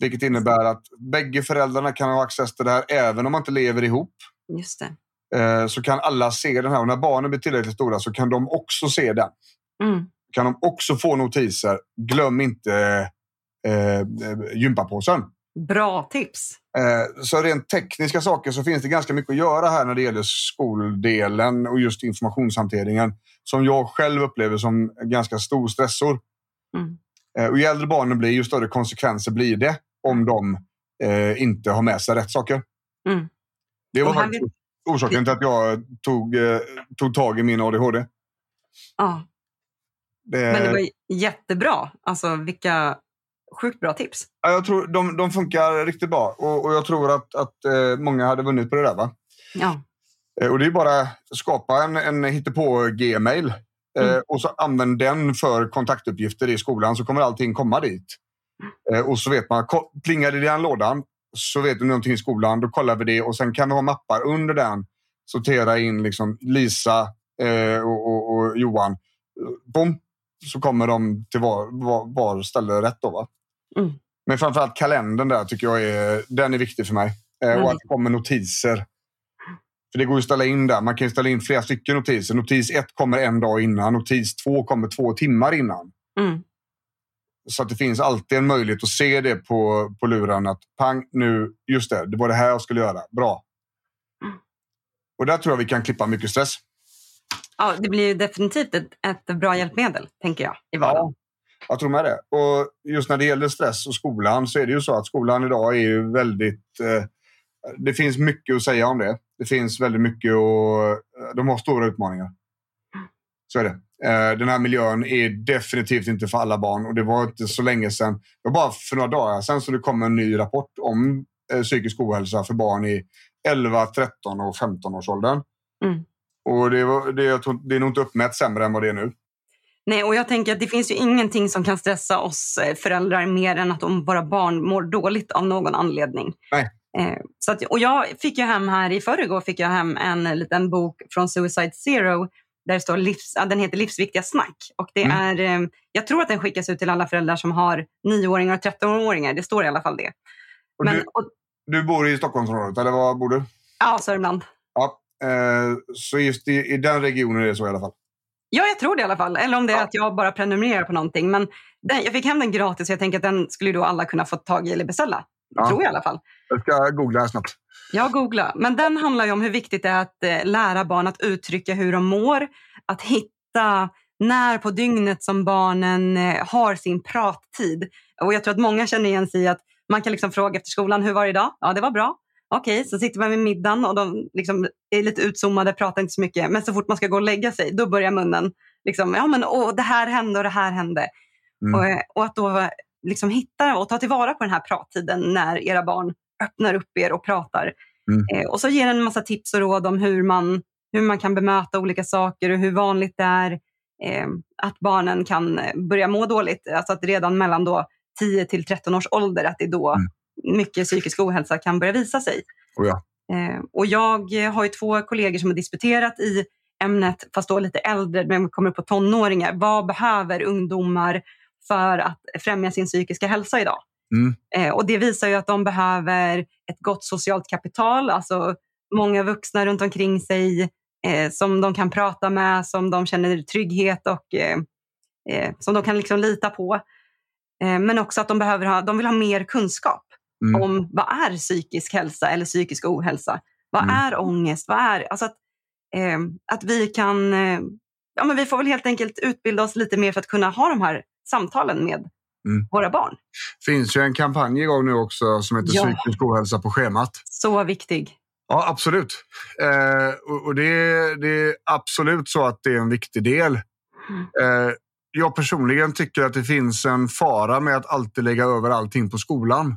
Speaker 1: Vilket innebär att bägge föräldrarna kan ha access till det här även om man inte lever ihop.
Speaker 2: Just det.
Speaker 1: Eh, så kan alla se den här och när barnen blir tillräckligt stora så kan de också se den.
Speaker 2: Mm.
Speaker 1: Kan de också få notiser. Glöm inte eh, gympapåsen.
Speaker 2: Bra tips.
Speaker 1: Eh, så rent tekniska saker så finns det ganska mycket att göra här när det gäller skoldelen och just informationshanteringen som jag själv upplever som ganska stor stressor.
Speaker 2: Mm.
Speaker 1: Eh, och ju äldre barnen blir, ju större konsekvenser blir det om de eh, inte har med sig rätt saker.
Speaker 2: Mm.
Speaker 1: Det var faktiskt orsaken till att jag tog, eh, tog tag i min ADHD.
Speaker 2: Ja,
Speaker 1: Det,
Speaker 2: men det var jättebra. Alltså vilka sjukt bra tips.
Speaker 1: ja, jag tror de, de funkar riktigt bra och, och jag tror att, att eh, många hade vunnit på det där. Va?
Speaker 2: Ja.
Speaker 1: Eh, Och det är bara att skapa en, en hittepå-gmail eh,
Speaker 2: Mm.
Speaker 1: och så använd den för kontaktuppgifter i skolan så kommer allting komma dit. Eh, och så vet man, plingar det i den lådan så vet du någonting i skolan, då kollar vi det och sen kan vi ha mappar under den. Sortera in liksom Lisa eh, och, och, och Johan. Bom, så kommer de till var, var, var ställe rätt. Då, va?
Speaker 2: Mm.
Speaker 1: Men framförallt kalendern där tycker jag är, den är viktig för mig. Eh,
Speaker 2: Mm.
Speaker 1: och att det kommer notiser. För det går ju att ställa in där. Man kan ställa in flera stycken notiser. Notis ett kommer en dag innan. Notis två kommer två timmar innan.
Speaker 2: Mm.
Speaker 1: Så att det finns alltid en möjlighet att se det på, på luren. Att pang, nu, just det, det var det här jag skulle göra. Bra.
Speaker 2: Mm.
Speaker 1: Och där tror jag vi kan klippa mycket stress.
Speaker 2: Ja, det blir ju definitivt ett, ett bra hjälpmedel, tänker jag, i vardagen.
Speaker 1: Jag tror med det. Och just när det gäller stress och skolan så är det ju så att skolan idag är ju väldigt... Eh, det finns mycket att säga om det. Det finns väldigt mycket och de har stora utmaningar. Så är det. Eh, den här miljön är definitivt inte för alla barn och det var inte så länge sedan. Det var bara för några dagar sedan så det kom en ny rapport om eh, psykisk ohälsa för barn i 11, 13 och 15 års åldern.
Speaker 2: Mm.
Speaker 1: Och det, var, det, jag det är nog inte uppmätt sämre än vad det är nu.
Speaker 2: Nej, och jag tänker att det finns ju ingenting som kan stressa oss eh, föräldrar mer än att om våra barn mår dåligt av någon anledning.
Speaker 1: Nej.
Speaker 2: Så att, och jag fick ju hem här i förrgår fick jag hem en liten bok från Suicide Zero där det står livs, den heter Livsviktiga snack. Och det
Speaker 1: Mm.
Speaker 2: är, eh, jag tror att den skickas ut till alla föräldrar som har nioåringar och 13-åringar. Det står i alla fall det.
Speaker 1: Och
Speaker 2: Men,
Speaker 1: du,
Speaker 2: och,
Speaker 1: du bor i Stockholmsområdet, eller var bor du?
Speaker 2: ja, Sörmland.
Speaker 1: Ja, eh, så just i, i den regionen är det så i alla fall.
Speaker 2: Ja, jag tror det i alla fall. Eller om det är
Speaker 1: Ja.
Speaker 2: att jag bara prenumererar på någonting. Men den, jag fick hem den gratis och jag tänker att den skulle då alla kunna få tag i eller beställa. Ja. Tror jag i alla fall.
Speaker 1: Jag ska googla här snabbt.
Speaker 2: Ja, googla. Men den handlar ju om hur viktigt det är att eh, lära barn att uttrycka hur de mår. Att hitta när på dygnet som barnen eh, har sin prattid. Och jag tror att många känner igen sig i att man kan liksom fråga efter skolan, hur var det idag? Ja, det var bra. Okej, så sitter man vid middagen och de liksom är lite utzoomade, pratar inte så mycket. Men så fort man ska gå och lägga sig, då börjar munnen liksom, ja men åh, det här hände och det här hände. Mm. Och, eh, och, att då liksom hitta och ta tillvara på den här prattiden när era barn öppnar upp er och pratar. Mm. Eh, och så ger den en massa tips och råd om hur man, hur man kan bemöta olika saker och hur vanligt det är eh, att barnen kan börja må dåligt. Alltså att redan mellan då 10 till 13 års ålder, att det är då mm. mycket psykisk ohälsa kan börja visa sig.
Speaker 1: Oh ja.
Speaker 2: eh, och jag har två kollegor som har disputerat i ämnet, fast då lite äldre, men kommer upp på tonåringar. Vad behöver ungdomar för att främja sin psykiska hälsa idag? Mm. Eh, och det visar ju att de behöver ett gott socialt kapital, alltså många vuxna runt omkring sig eh, som de kan prata med, som de känner trygghet och eh, eh som de kan liksom lita på. Eh, men också att de, behöver ha, de vill ha mer kunskap mm. om vad är psykisk hälsa eller psykisk ohälsa? Vad mm. är ångest? Vad är, alltså att, eh, att vi kan, ja men vi får väl helt enkelt utbilda oss lite mer för att kunna ha de här samtalen med mm. våra barn.
Speaker 1: Det finns ju en kampanj igång nu också som heter ja. Psykisk ohälsa på schemat.
Speaker 2: Så viktig.
Speaker 1: Ja, absolut. Eh, och, det, det, är absolut så att det är en viktig del. Mm. Eh, jag personligen tycker att det finns en fara med att alltid lägga över allting på skolan.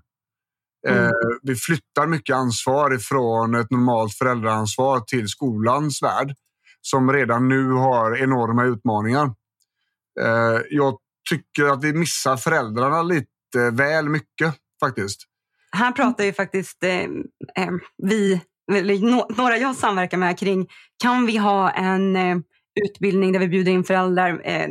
Speaker 1: Eh, mm. vi flyttar mycket ansvar ifrån ett normalt föräldraansvar till skolans värld som redan nu har enorma utmaningar. Eh, jag tycker att vi missar föräldrarna lite väl mycket faktiskt.
Speaker 2: Här pratar ju faktiskt eh, eh, vi, några jag samverkar med kring, kan vi ha en eh, utbildning där vi bjuder in föräldrar eh,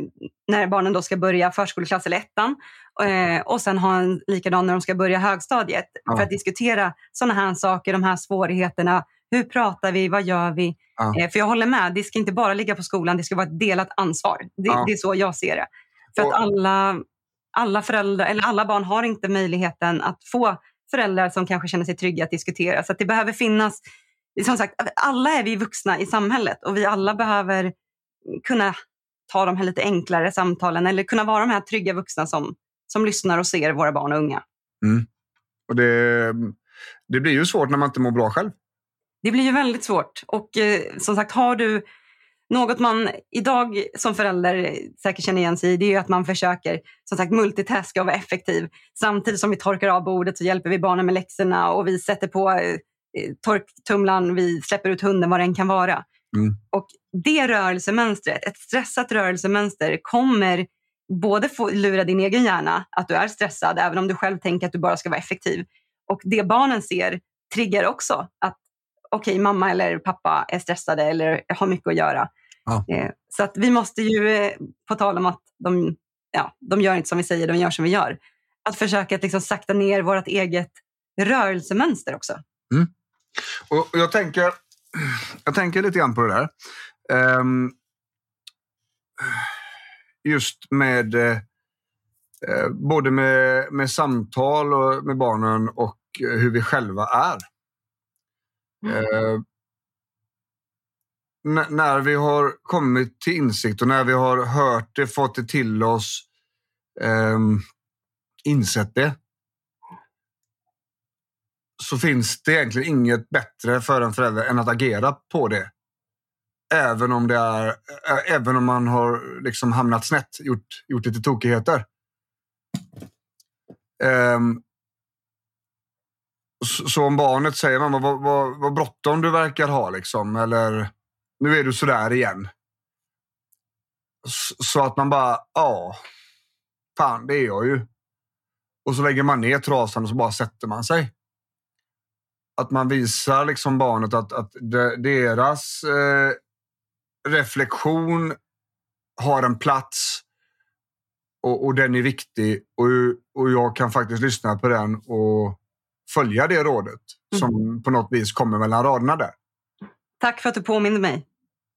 Speaker 2: när barnen då ska börja förskoleklass eller ettan eh, och sen ha en likadan när de ska börja högstadiet ja. för att diskutera sådana här saker, de här svårigheterna. Hur pratar vi? Vad gör vi? Ja. Eh, för jag håller med, det ska inte bara ligga på skolan, det ska vara ett delat ansvar. Det, ja. det är så jag ser det. För att alla, alla föräldrar, eller alla barn har inte möjligheten att få föräldrar som kanske känner sig trygga att diskutera. Så att det behöver finnas, som sagt, alla är vi vuxna i samhället och vi alla behöver kunna ta de här lite enklare samtalen eller kunna vara de här trygga vuxna som, som lyssnar och ser våra barn och unga.
Speaker 1: Mm. Och det, det blir ju svårt när man inte mår bra själv.
Speaker 2: Det blir ju väldigt svårt. Och eh, som sagt, har du något man idag som förälder säkert känner igen sig i, det är att man försöker som sagt multitaska och vara effektiv. Samtidigt som vi torkar av bordet så hjälper vi barnen med läxorna och vi sätter på eh, torktumlaren, vi släpper ut hunden, vad det än kan vara. Mm. Och det rörelsemönstret, ett stressat rörelsemönster kommer både få lura din egen hjärna att du är stressad, även om du själv tänker att du bara ska vara effektiv. Och det barnen ser triggar också att okej, okay, mamma eller pappa är stressade eller har mycket att göra. Ja. Eh, så att vi måste ju, eh, på tal om att de, ja, de gör inte som vi säger, de gör som vi gör, att försöka att liksom sakta ner vårt eget rörelsemönster också.
Speaker 1: Mm. Och jag, tänker, jag tänker lite grann på det där. Um, just med uh, både med, med samtal och med barnen och hur vi själva är. Uh, när vi har kommit till insikt och när vi har hört det, fått det till oss, eh, insett det, så finns det egentligen inget bättre för en förälder än att agera på det. Även om, det är, även om man har liksom hamnat snett, gjort, gjort lite tokigheter. Ehm, um, så, så om barnet säger mamma vad, vad, vad bråttom du verkar ha, liksom, eller nu är du sådär igen. Så, att man bara, ja, fan det är jag ju. Och så lägger man ner trasan och så bara sätter man sig att man visar liksom barnet att, att deras eh, reflektion har en plats och, och, den är viktig och, och jag kan faktiskt lyssna på den och följa det rådet mm. som på något vis kommer mellan raderna där.
Speaker 2: Tack för att du påminner mig.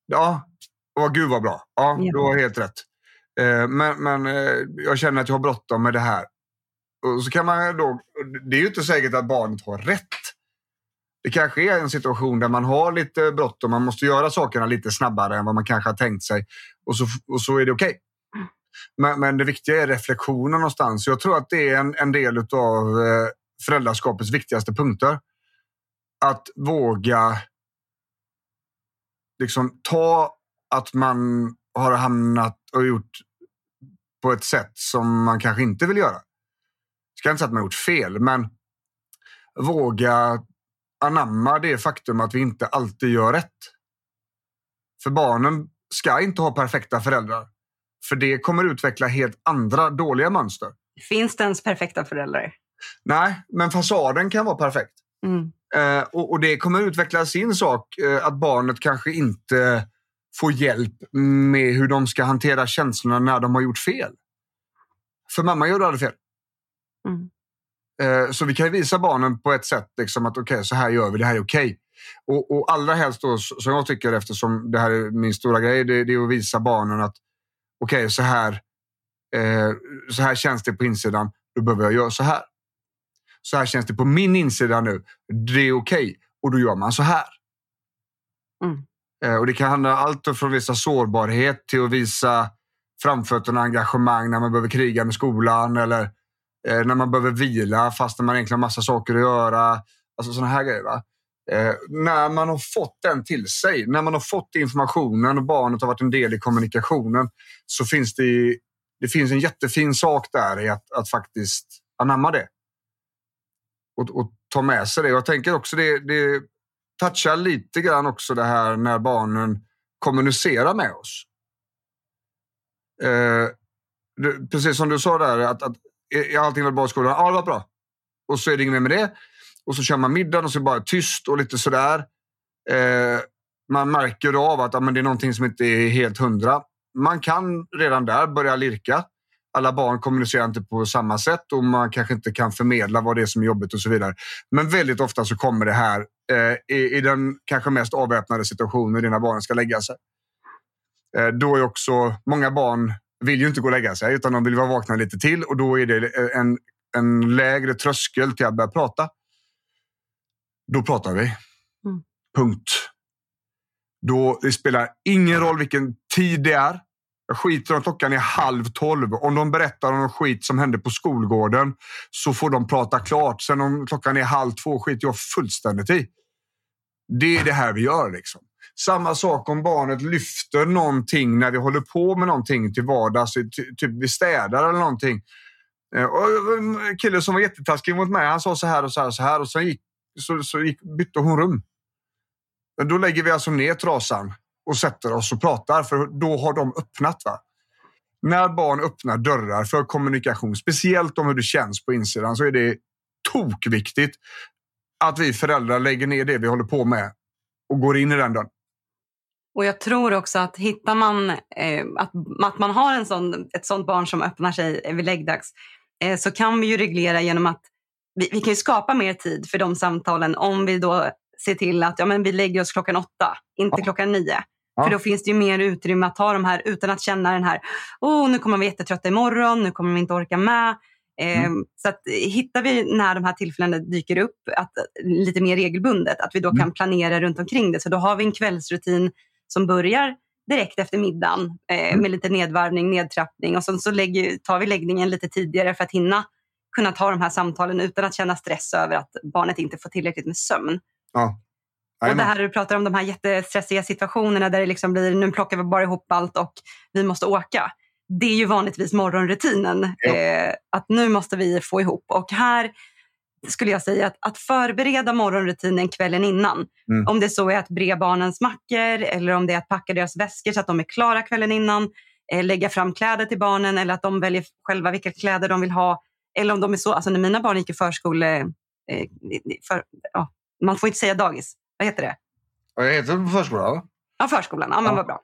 Speaker 1: Ja, och gud vad bra. Ja, ja. du har helt rätt. Eh, men men eh, jag känner att jag har bråttom med det här. Och så kan man då, det är ju inte säkert att barnet har rätt. Det kanske är en situation där man har lite bråttom, man måste göra sakerna lite snabbare än vad man kanske har tänkt sig. Och så, och så är det okej. Okay. Men, men, det viktiga är reflektionen någonstans. Jag tror att det är en, en del av eh, föräldraskapets viktigaste punkter. Att våga liksom ta att man har hamnat och gjort på ett sätt som man kanske inte vill göra. Jag ska inte säga att man gjort fel, men våga anamma det faktum att vi inte alltid gör rätt. För barnen ska inte ha perfekta föräldrar. För det kommer utveckla helt andra dåliga mönster.
Speaker 2: Finns det ens perfekta föräldrar?
Speaker 1: Nej, men fasaden kan vara perfekt. Mm. Eh, och, och, det kommer utveckla sin sak, eh, att barnet kanske inte får hjälp med hur de ska hantera känslorna när de har gjort fel. För mamma gör aldrig fel. Mm. Eh, så vi kan visa barnen på ett sätt liksom att okej, okay, så här gör vi, det här är okej. Okay. Och, och allra helst då, som jag tycker eftersom det här är min stora grej, det, det är att visa barnen att okej, okay, så, här, eh, så här känns det på insidan, då behöver jag göra så här. Så här känns det på min insida nu, det är okej okay, och då gör man så här. Mm. Eh, och Det kan handla allt från att visa sårbarhet till att visa framfötterna engagemang när man behöver kriga med skolan eller eh, när man behöver vila fast man egentligen har massa saker att göra. Alltså sådana här grejer. Va? Eh, när man har fått den till sig, när man har fått informationen och barnet har varit en del i kommunikationen så finns det, det finns en jättefin sak där i att, att faktiskt anamma det. Och, och ta med sig det. Jag tänker också det, det touchar lite grann också det här när barnen kommunicerar med oss. Eh, det, precis som du sa där, att, att är allting var bra i skolan? Ja, det var bra. Och så är det inget mer med det. Och så kör man middagen och så är det bara tyst och lite sådär. Eh, man märker av att ja, men det är någonting som inte är helt hundra. Man kan redan där börja lirka. Alla barn kommunicerar inte på samma sätt och man kanske inte kan förmedla vad det är som är jobbigt och så vidare. Men väldigt ofta så kommer det här eh, i, i, den kanske mest avväpnade situationen när barnen ska lägga sig. Eh, då är också många barn vill ju inte gå och lägga sig utan de vill vara vakna lite till och då är det en, en lägre tröskel till att börja prata. Då pratar vi. Mm. Punkt. Då, det spelar ingen roll vilken tid det är. Jag skiter om klockan är halv tolv. Om de berättar om någon skit som hände på skolgården så får de prata klart. Sen om klockan är halv två skiter jag fullständigt i. Det är det här vi gör. liksom. Samma sak om barnet lyfter någonting när vi håller på med någonting till vardags. Typ vi städar eller någonting. Eh, och en kille som var jättetaskig mot mig, han sa så här och så här och så här och sen gick, så, så gick, bytte hon rum. Då lägger vi alltså ner trasan och sätter oss och pratar för då har de öppnat. Va? När barn öppnar dörrar för kommunikation, speciellt om hur det känns på insidan, så är det tokviktigt att vi föräldrar lägger ner det vi håller på med och går in i den dörren.
Speaker 2: Och jag tror också att hittar man eh, att, att man har en sån, ett sånt barn som öppnar sig vid läggdags eh, så kan vi ju reglera genom att vi, vi, kan skapa mer tid för de samtalen om vi då ser till att ja, men vi lägger oss klockan åtta, inte ja. klockan nio. Ja. För då finns det ju mer utrymme att ta de här utan att känna den här, oh, nu kommer vi jättetrötta imorgon, nu kommer vi inte orka med. Eh, mm. Så att hittar vi när de här tillfällena dyker upp att, lite mer regelbundet, att vi då mm. kan planera runt omkring det. Så då har vi en kvällsrutin som börjar direkt efter middagen eh, mm. med lite nedvarvning, nedtrappning och sen så lägger, tar vi läggningen lite tidigare för att hinna kunna ta de här samtalen utan att känna stress över att barnet inte får tillräckligt med sömn.
Speaker 1: Ja.
Speaker 2: Och det här du pratar om, de här jättestressiga situationerna där det liksom blir, nu plockar vi bara ihop allt och vi måste åka. Det är ju vanligtvis morgonrutinen. Eh, att nu måste vi få ihop. Och här skulle jag säga att, att förbereda morgonrutinen kvällen innan. Mm. Om det så är att bre barnens mackor eller om det är att packa deras väskor så att de är klara kvällen innan. Eh, lägga fram kläder till barnen eller att de väljer själva vilka kläder de vill ha. Eller om de är så, alltså när mina barn gick i förskole... Eh, för, ja, man får inte säga dagis. Vad heter det?
Speaker 1: Vad heter det förskolan?
Speaker 2: Ja, förskolan. Ja, men vad bra.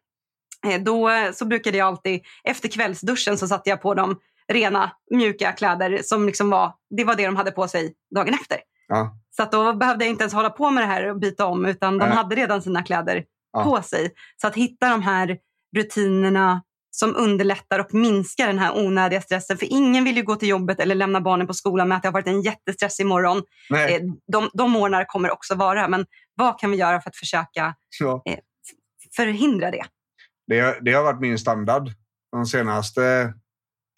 Speaker 2: Eh, då så brukade jag alltid, efter kvällsduschen så satte jag på dem rena, mjuka kläder som liksom var, det var det de hade på sig dagen efter. Ja. Så då behövde jag inte ens hålla på med det här och byta om utan de hade redan sina kläder ja. på sig. Så att hitta de här rutinerna som underlättar och minskar den här onödiga stressen. För ingen vill ju gå till jobbet eller lämna barnen på skolan med att det har varit en jättestressig morgon.
Speaker 1: Nej.
Speaker 2: Eh, De, de morgnar kommer också vara. Men vad kan vi göra för att försöka
Speaker 1: Ja.
Speaker 2: förhindra det?
Speaker 1: Det, det har varit min standard de senaste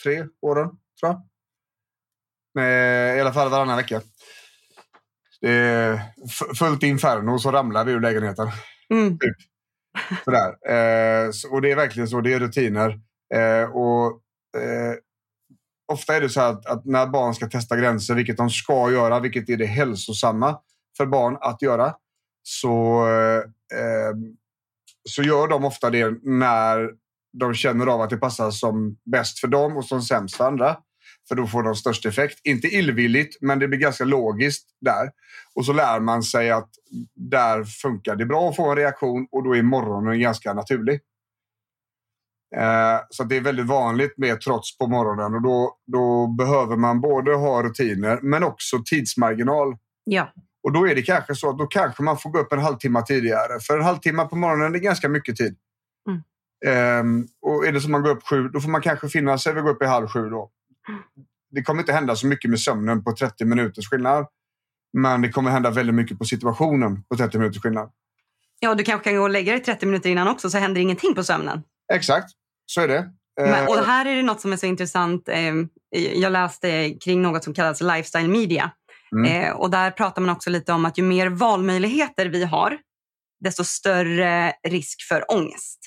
Speaker 1: tre åren, tror jag. Med, I alla fall varannan vecka. Det är f- fullt inferno så ramlar vi ur lägenheten.
Speaker 2: Mm.
Speaker 1: Sådär. Eh, och det är verkligen så. Det är rutiner. Eh, och, eh, ofta är det så att, att när barn ska testa gränser, vilket de ska göra, vilket är det hälsosamma för barn att göra, så, eh, så gör de ofta det när de känner av att det passar som bäst för dem och som sämst för andra. För då får de störst effekt. Inte illvilligt, men det blir ganska logiskt där. Och så lär man sig att där funkar det bra att få en reaktion och då är morgonen ganska naturlig. Eh, så att det är väldigt vanligt med trots på morgonen och då, då behöver man både ha rutiner men också tidsmarginal.
Speaker 2: Ja.
Speaker 1: Och då är det kanske så att då kanske man får gå upp en halvtimme tidigare. För en halvtimme på morgonen är ganska mycket tid.
Speaker 2: Mm.
Speaker 1: Ehm, och är det som man går upp sju, då får man kanske finna sig vid att gå upp i halv sju då. Det kommer inte hända så mycket med sömnen på 30 minuters skillnad. Men det kommer hända väldigt mycket på situationen på 30 minuters skillnad.
Speaker 2: ja, du kanske kan gå och lägga dig 30 minuter innan också så händer ingenting på sömnen.
Speaker 1: Exakt, så är det.
Speaker 2: Men,
Speaker 1: Ehm,
Speaker 2: och här är det något som är så intressant. Eh, jag läste kring något som kallas lifestyle media.
Speaker 1: Mm.
Speaker 2: Eh, och där pratar man också lite om att ju mer valmöjligheter vi har, desto större risk för ångest.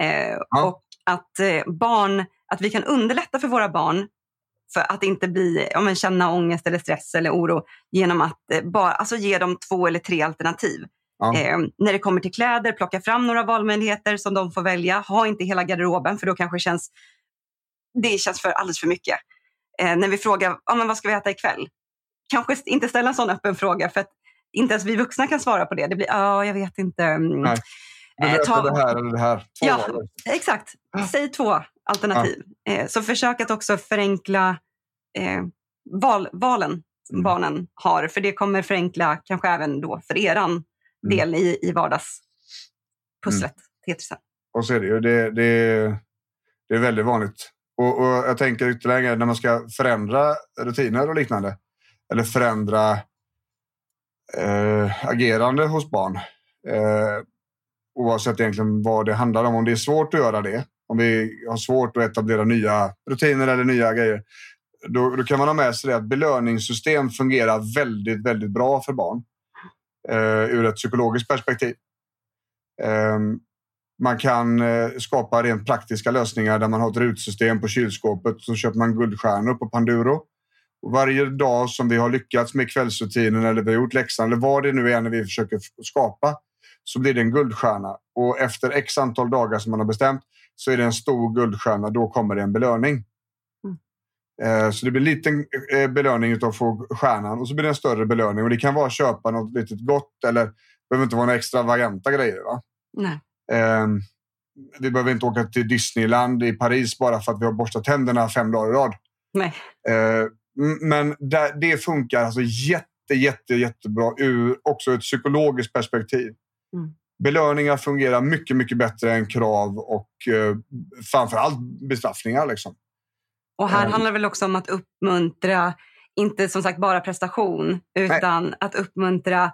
Speaker 2: Eh,
Speaker 1: Ja.
Speaker 2: Och att eh, barn, att vi kan underlätta för våra barn för att inte bli, ja, men känna ångest eller stress eller oro genom att eh, bara, alltså ge dem två eller tre alternativ.
Speaker 1: Ja.
Speaker 2: Eh, när det kommer till kläder, plocka fram några valmöjligheter som de får välja. Ha inte hela garderoben för då kanske känns, det känns för alldeles för mycket. Eh, när vi frågar ja, men vad ska vi äta ikväll? Kanske inte ställa en sån öppen fråga för att inte ens vi vuxna kan svara på det. Det blir, ja, jag vet inte. Mm.
Speaker 1: Nej. Du
Speaker 2: Eh,
Speaker 1: vet
Speaker 2: ta-
Speaker 1: det här eller det här. Två
Speaker 2: Ja.
Speaker 1: val.
Speaker 2: Exakt. Säg två alternativ. Eh, så försök att också förenkla eh, val, valen
Speaker 1: Mm.
Speaker 2: barnen har. För det kommer förenkla kanske även då för eran del i, i vardagspusslet. Tetrisen.
Speaker 1: Och så är det ju. Det, det, det är väldigt vanligt. Och, och jag tänker ytterligare när man ska förändra rutiner och liknande. Eller förändra eh, agerande hos barn. Eh, oavsett egentligen vad det handlar om. Om det är svårt att göra det. Om vi har svårt att etablera nya rutiner eller nya grejer. Då, då kan man ha med sig det att belöningssystem fungerar väldigt, väldigt bra för barn. Eh, ur ett psykologiskt perspektiv. Eh, man kan eh, skapa rent praktiska lösningar där man har ett rutsystem på kylskåpet. Så köper man guldstjärnor på Panduro. Varje dag som vi har lyckats med kvällsrutinen eller vi har gjort läxan eller vad det nu är när vi försöker skapa så blir det en guldstjärna. Och efter x antal dagar som man har bestämt så är det en stor guldstjärna. Då kommer det en belöning. Eh, Så det blir en liten eh, belöning utav att få stjärnan och så blir det en större belöning. Och det kan vara att köpa något litet gott eller det behöver inte vara några extravaganta grejer. Va?
Speaker 2: Nej.
Speaker 1: Eh, vi behöver inte åka till Disneyland i Paris bara för att vi har borstat tänderna fem dagar i rad.
Speaker 2: Nej.
Speaker 1: M- men där, det funkar alltså jätte, jätte, jättebra ur också ett psykologiskt perspektiv.
Speaker 2: Mm.
Speaker 1: Belöningar fungerar mycket, mycket bättre än krav och eh, framförallt bestraffningar. Liksom.
Speaker 2: Och här
Speaker 1: Mm.
Speaker 2: handlar det väl också om att uppmuntra, inte som sagt bara prestation, utan att uppmuntra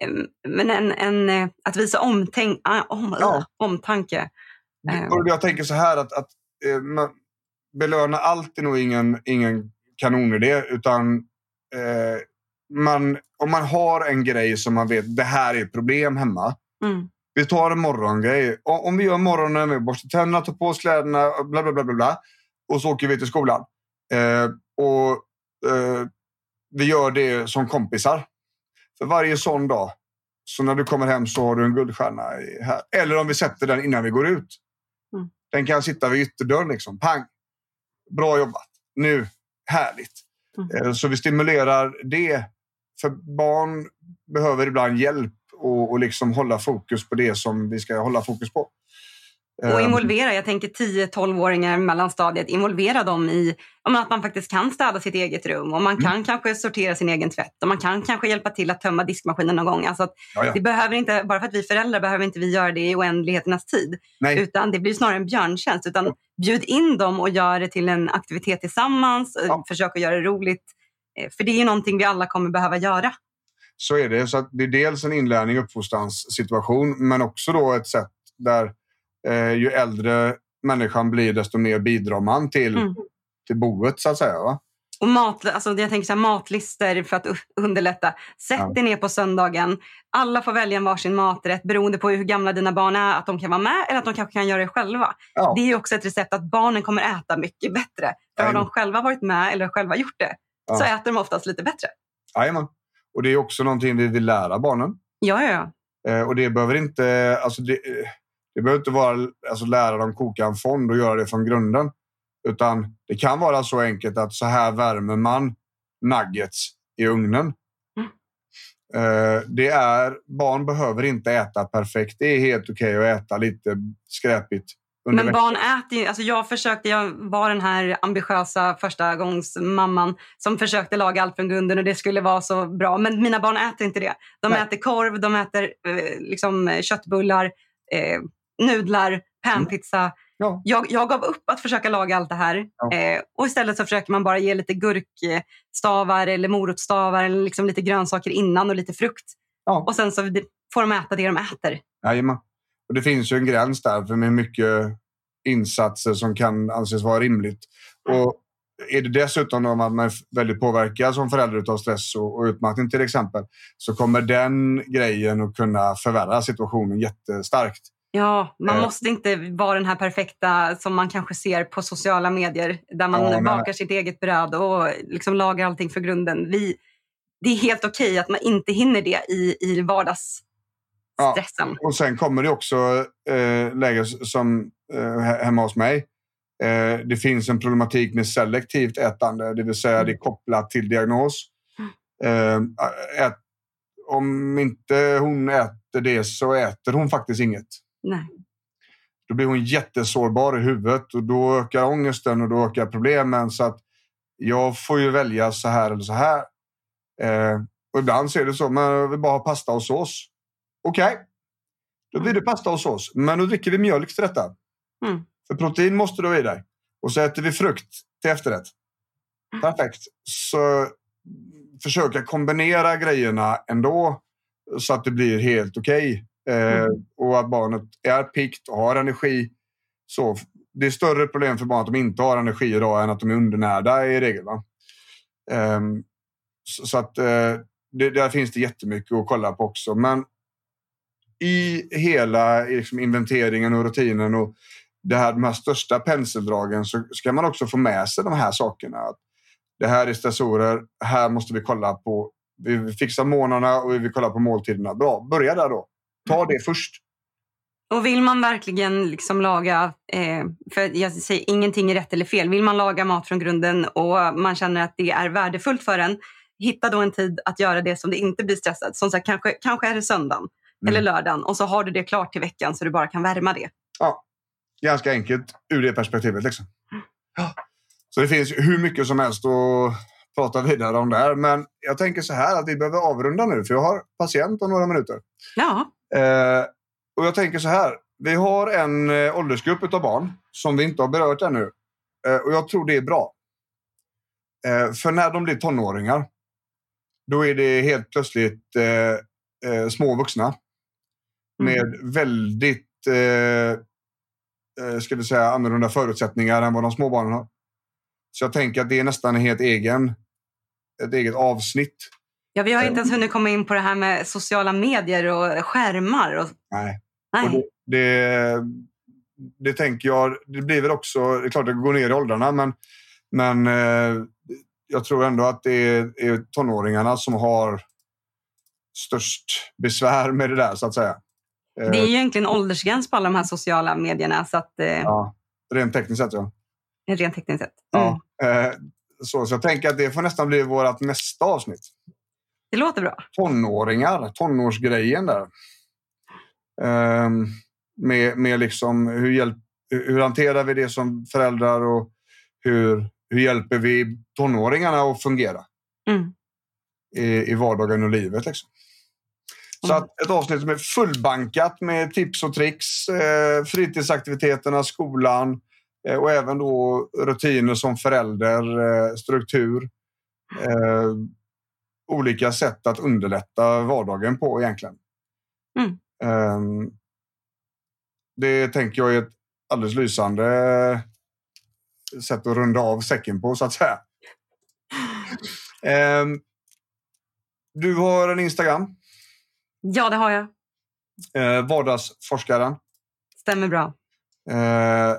Speaker 2: eh, men en, en, eh, att visa omtänk, ah, om,
Speaker 1: Ja.
Speaker 2: omtanke. Eh.
Speaker 1: Jag tänker så här att, att eh, man, belöna allt är nog ingen, ingen kanonidé. Utan eh, man, om man har en grej som man vet det här är ett problem hemma.
Speaker 2: Mm.
Speaker 1: Vi tar en morgongrej. Om vi gör morgonen med borstar tänderna, tar på oss kläderna, bla bla bla. bla, bla och så åker vi till skolan. Eh, och eh, Vi gör det som kompisar. För varje sån dag. Så när du kommer hem så har du en guldstjärna här. Eller om vi sätter den innan vi går ut.
Speaker 2: Mm.
Speaker 1: Den kan sitta vid ytterdörren. Liksom. Pang! Bra jobbat. Nu. Härligt.
Speaker 2: Mm.
Speaker 1: Eh, Så vi stimulerar det. För barn behöver ibland hjälp och, och liksom hålla fokus på det som vi ska hålla fokus på.
Speaker 2: Och involvera, jag tänker 10-12-åringar mellanstadiet, involvera dem i att man faktiskt kan städa sitt eget rum och man kan mm. kanske sortera sin egen tvätt och man kan kanske hjälpa till att tömma diskmaskinen någon gång. Alltså att ja, ja. Det behöver inte, bara för att vi föräldrar behöver inte vi göra det i oändligheternas tid. Nej. Utan det blir snarare en björntjänst. Utan ja. bjud in dem och gör det till en aktivitet tillsammans. Försök att göra det roligt. Eh, för det är ju någonting vi alla kommer behöva göra.
Speaker 1: Så är det. Så det är dels en inlärning och uppfostranssituation men också då ett sätt där eh, ju äldre människan blir desto mer bidrar man till, mm. till boet så att säga. Va?
Speaker 2: Och mat, alltså jag tänker så här, matlister för att underlätta. Sätt ja. dig ner på söndagen. Alla får välja en varsin maträtt beroende på hur gamla dina barn är. Att de kan vara med eller att de kanske kan göra det själva. Ja. Det är också ett recept att barnen kommer äta mycket bättre. För har de själva varit med eller själva gjort det ja. så äter de oftast lite bättre.
Speaker 1: Jajamän. Och det är också någonting vi vill lära barnen.
Speaker 2: Ja, ja, ja.
Speaker 1: Eh, och det behöver inte... Alltså det, det behöver inte vara alltså lära dem koka en fond och göra det från grunden. Utan det kan vara så enkelt att så här värmer man nuggets i ugnen. Mm. Uh, det är, barn behöver inte äta perfekt. Det är helt okej okay att äta lite skräpigt.
Speaker 2: Men barn äter. Alltså jag, försökte, jag var den här ambitiösa första gångs mamman som försökte laga allt från grunden och det skulle vara så bra. Men mina barn äter inte det. De Nej. äter korv, de äter eh, liksom, köttbullar, eh, nudlar, panpizza. Mm. Ja. Jag, jag gav upp att försöka laga allt det här. Ja. Eh, och istället så försöker man bara ge lite gurkstavar eller morotstavar eller liksom lite grönsaker innan och lite frukt. Ja. Och sen så får de äta det de äter.
Speaker 1: Jajamän. Och det finns ju en gräns där för med mycket insatser som kan anses vara rimligt. Och är det dessutom att man är väldigt påverkad som förälder av stress och, och utmattning till exempel så kommer den grejen att kunna förvärra situationen jättestarkt.
Speaker 2: Ja, man eh. måste inte vara den här perfekta som man kanske ser på sociala medier där man ja, bakar sitt eget bröd och liksom lagar allting för grunden. Vi, det är helt okej okay att man inte hinner det i, i vardagsstressen.
Speaker 1: Ja, och sen kommer det också eh, lägen som eh, hemma hos mig. Eh, det finns en problematik med selektivt ätande, det vill säga mm. det är kopplat till diagnos. Mm. Eh, ät, om inte hon äter det så äter hon faktiskt inget.
Speaker 2: Nej.
Speaker 1: Då blir hon jättesårbar i huvudet och då ökar ångesten och då ökar problemen. Så att jag får ju välja så här eller så här. Eh, och ibland så är det så, men jag vill bara ha pasta och sås. Okej, okay. då blir det pasta och sås. Men då dricker vi mjölk till detta. Mm. För protein måste du ha i dig. Och så äter vi frukt till efterrätt. Mm. Perfekt. Så försöka kombinera grejerna ändå så att det blir helt okej. Okay. Eh, mm. och att barnet är piggt och har energi. Så det är större problem för barn att de inte har energi idag än att de är undernärda i regel. Um, så, så, att uh, det, där finns det jättemycket att kolla på också. Men i hela liksom, inventeringen och rutinen och det här, de här största penseldragen så ska man också få med sig de här sakerna. Att det här är stressorer, här måste vi kolla på. Vi fixar månaderna och vi vill kolla på måltiderna. Bra, börja där då. Ta det först.
Speaker 2: Och vill man verkligen liksom laga, eh, för jag säger ingenting är rätt eller fel, vill man laga mat från grunden och man känner att det är värdefullt för en, hitta då en tid att göra det som det inte blir stressat. Som sagt, kanske, kanske är det söndagen mm. eller lördagen och så har du det klart till veckan så du bara kan värma det.
Speaker 1: Ja, ganska enkelt ur det perspektivet. Liksom. Ja. Så det finns hur mycket som helst att prata vidare om där. Men jag tänker så här att vi behöver avrunda nu för jag har patient om några minuter.
Speaker 2: Ja.
Speaker 1: Eh, och jag tänker så här. Vi har en eh, åldersgrupp av barn som vi inte har berört ännu. Eh, och jag tror det är bra. Eh, för när de blir tonåringar, då är det helt plötsligt eh, eh, små vuxna. Med mm. väldigt ska vi säga, annorlunda förutsättningar än vad de små barnen har. Så jag tänker att det är nästan en helt egen, ett eget avsnitt
Speaker 2: Ja, vi har inte ens hunnit komma in på det här med sociala medier och skärmar. Och...
Speaker 1: Nej. Nej. Och det, det, det, tänker jag, det blir väl också, det är klart det går ner i åldrarna, men, men eh, jag tror ändå att det är, är tonåringarna som har störst besvär med det där, så att säga.
Speaker 2: Det är ju eh, egentligen åldersgräns på alla de här sociala medierna. Så att, eh...
Speaker 1: Ja, rent tekniskt sett ja.
Speaker 2: Rent tekniskt sett.
Speaker 1: Mm. Ja, så, så jag tänker att det får nästan bli vårt nästa avsnitt.
Speaker 2: Det låter bra.
Speaker 1: Tonåringar, tonårsgrejen där. Um, Med, med liksom hur, hjälp, hur hanterar vi det som föräldrar och hur, hur hjälper vi tonåringarna att fungera
Speaker 2: Mm.
Speaker 1: i, i vardagen och livet. Liksom. Så
Speaker 2: Mm.
Speaker 1: att ett avsnitt som är fullbankat med tips och tricks, eh, fritidsaktiviteterna, skolan eh, och även då rutiner som förälder, eh, struktur. Eh, olika sätt att underlätta vardagen på egentligen.
Speaker 2: Mm.
Speaker 1: Eh, det tänker jag är ett alldeles lysande sätt att runda av säcken på så att säga. Eh, du har en Instagram.
Speaker 2: Ja, det har jag.
Speaker 1: Eh, vardagsforskaren.
Speaker 2: Stämmer bra.
Speaker 1: Eh,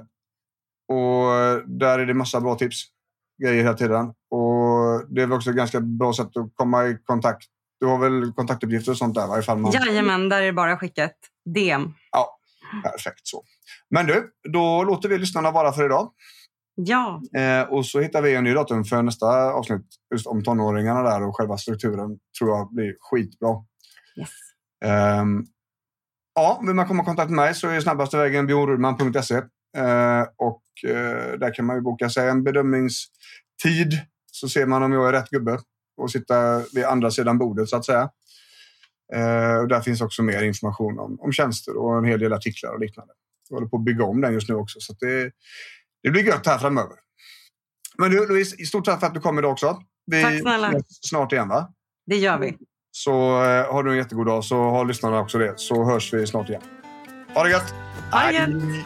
Speaker 1: och där är det massa bra tips. Grejer hela tiden. Och det är väl också ett ganska bra sätt att komma i kontakt. Du har väl kontaktuppgifter och sånt där? va? Ifall man...
Speaker 2: Jajamän, där är det bara att skicka ett DM.
Speaker 1: Ja, perfekt så. Men du, då låter vi lyssnarna vara för idag.
Speaker 2: Ja,
Speaker 1: Eh, och så hittar vi en ny datum för nästa avsnitt just om tonåringarna där och själva strukturen tror jag blir skitbra.
Speaker 2: yes.
Speaker 1: Ehm, ja, vill man komma i kontakt med mig så är snabbaste vägen bjornrudman.se. Eh, och eh, där kan man ju boka sig en bedömningstid så ser man om jag är rätt gubbe och sitta vid andra sidan bordet så att säga. Eh, och där finns också mer information om, om tjänster och en hel del artiklar och liknande. Jag håller på att bygga om den just nu också så det, det blir gött här framöver. Men du Louise, stort tack för att du kom idag också. Vi
Speaker 2: Tack snälla.
Speaker 1: ses snart igen va?
Speaker 2: Det gör vi.
Speaker 1: Så eh, har du en jättegod dag så har lyssnarna också det. Så hörs vi snart igen. Ha det gött!
Speaker 2: Ha det gött.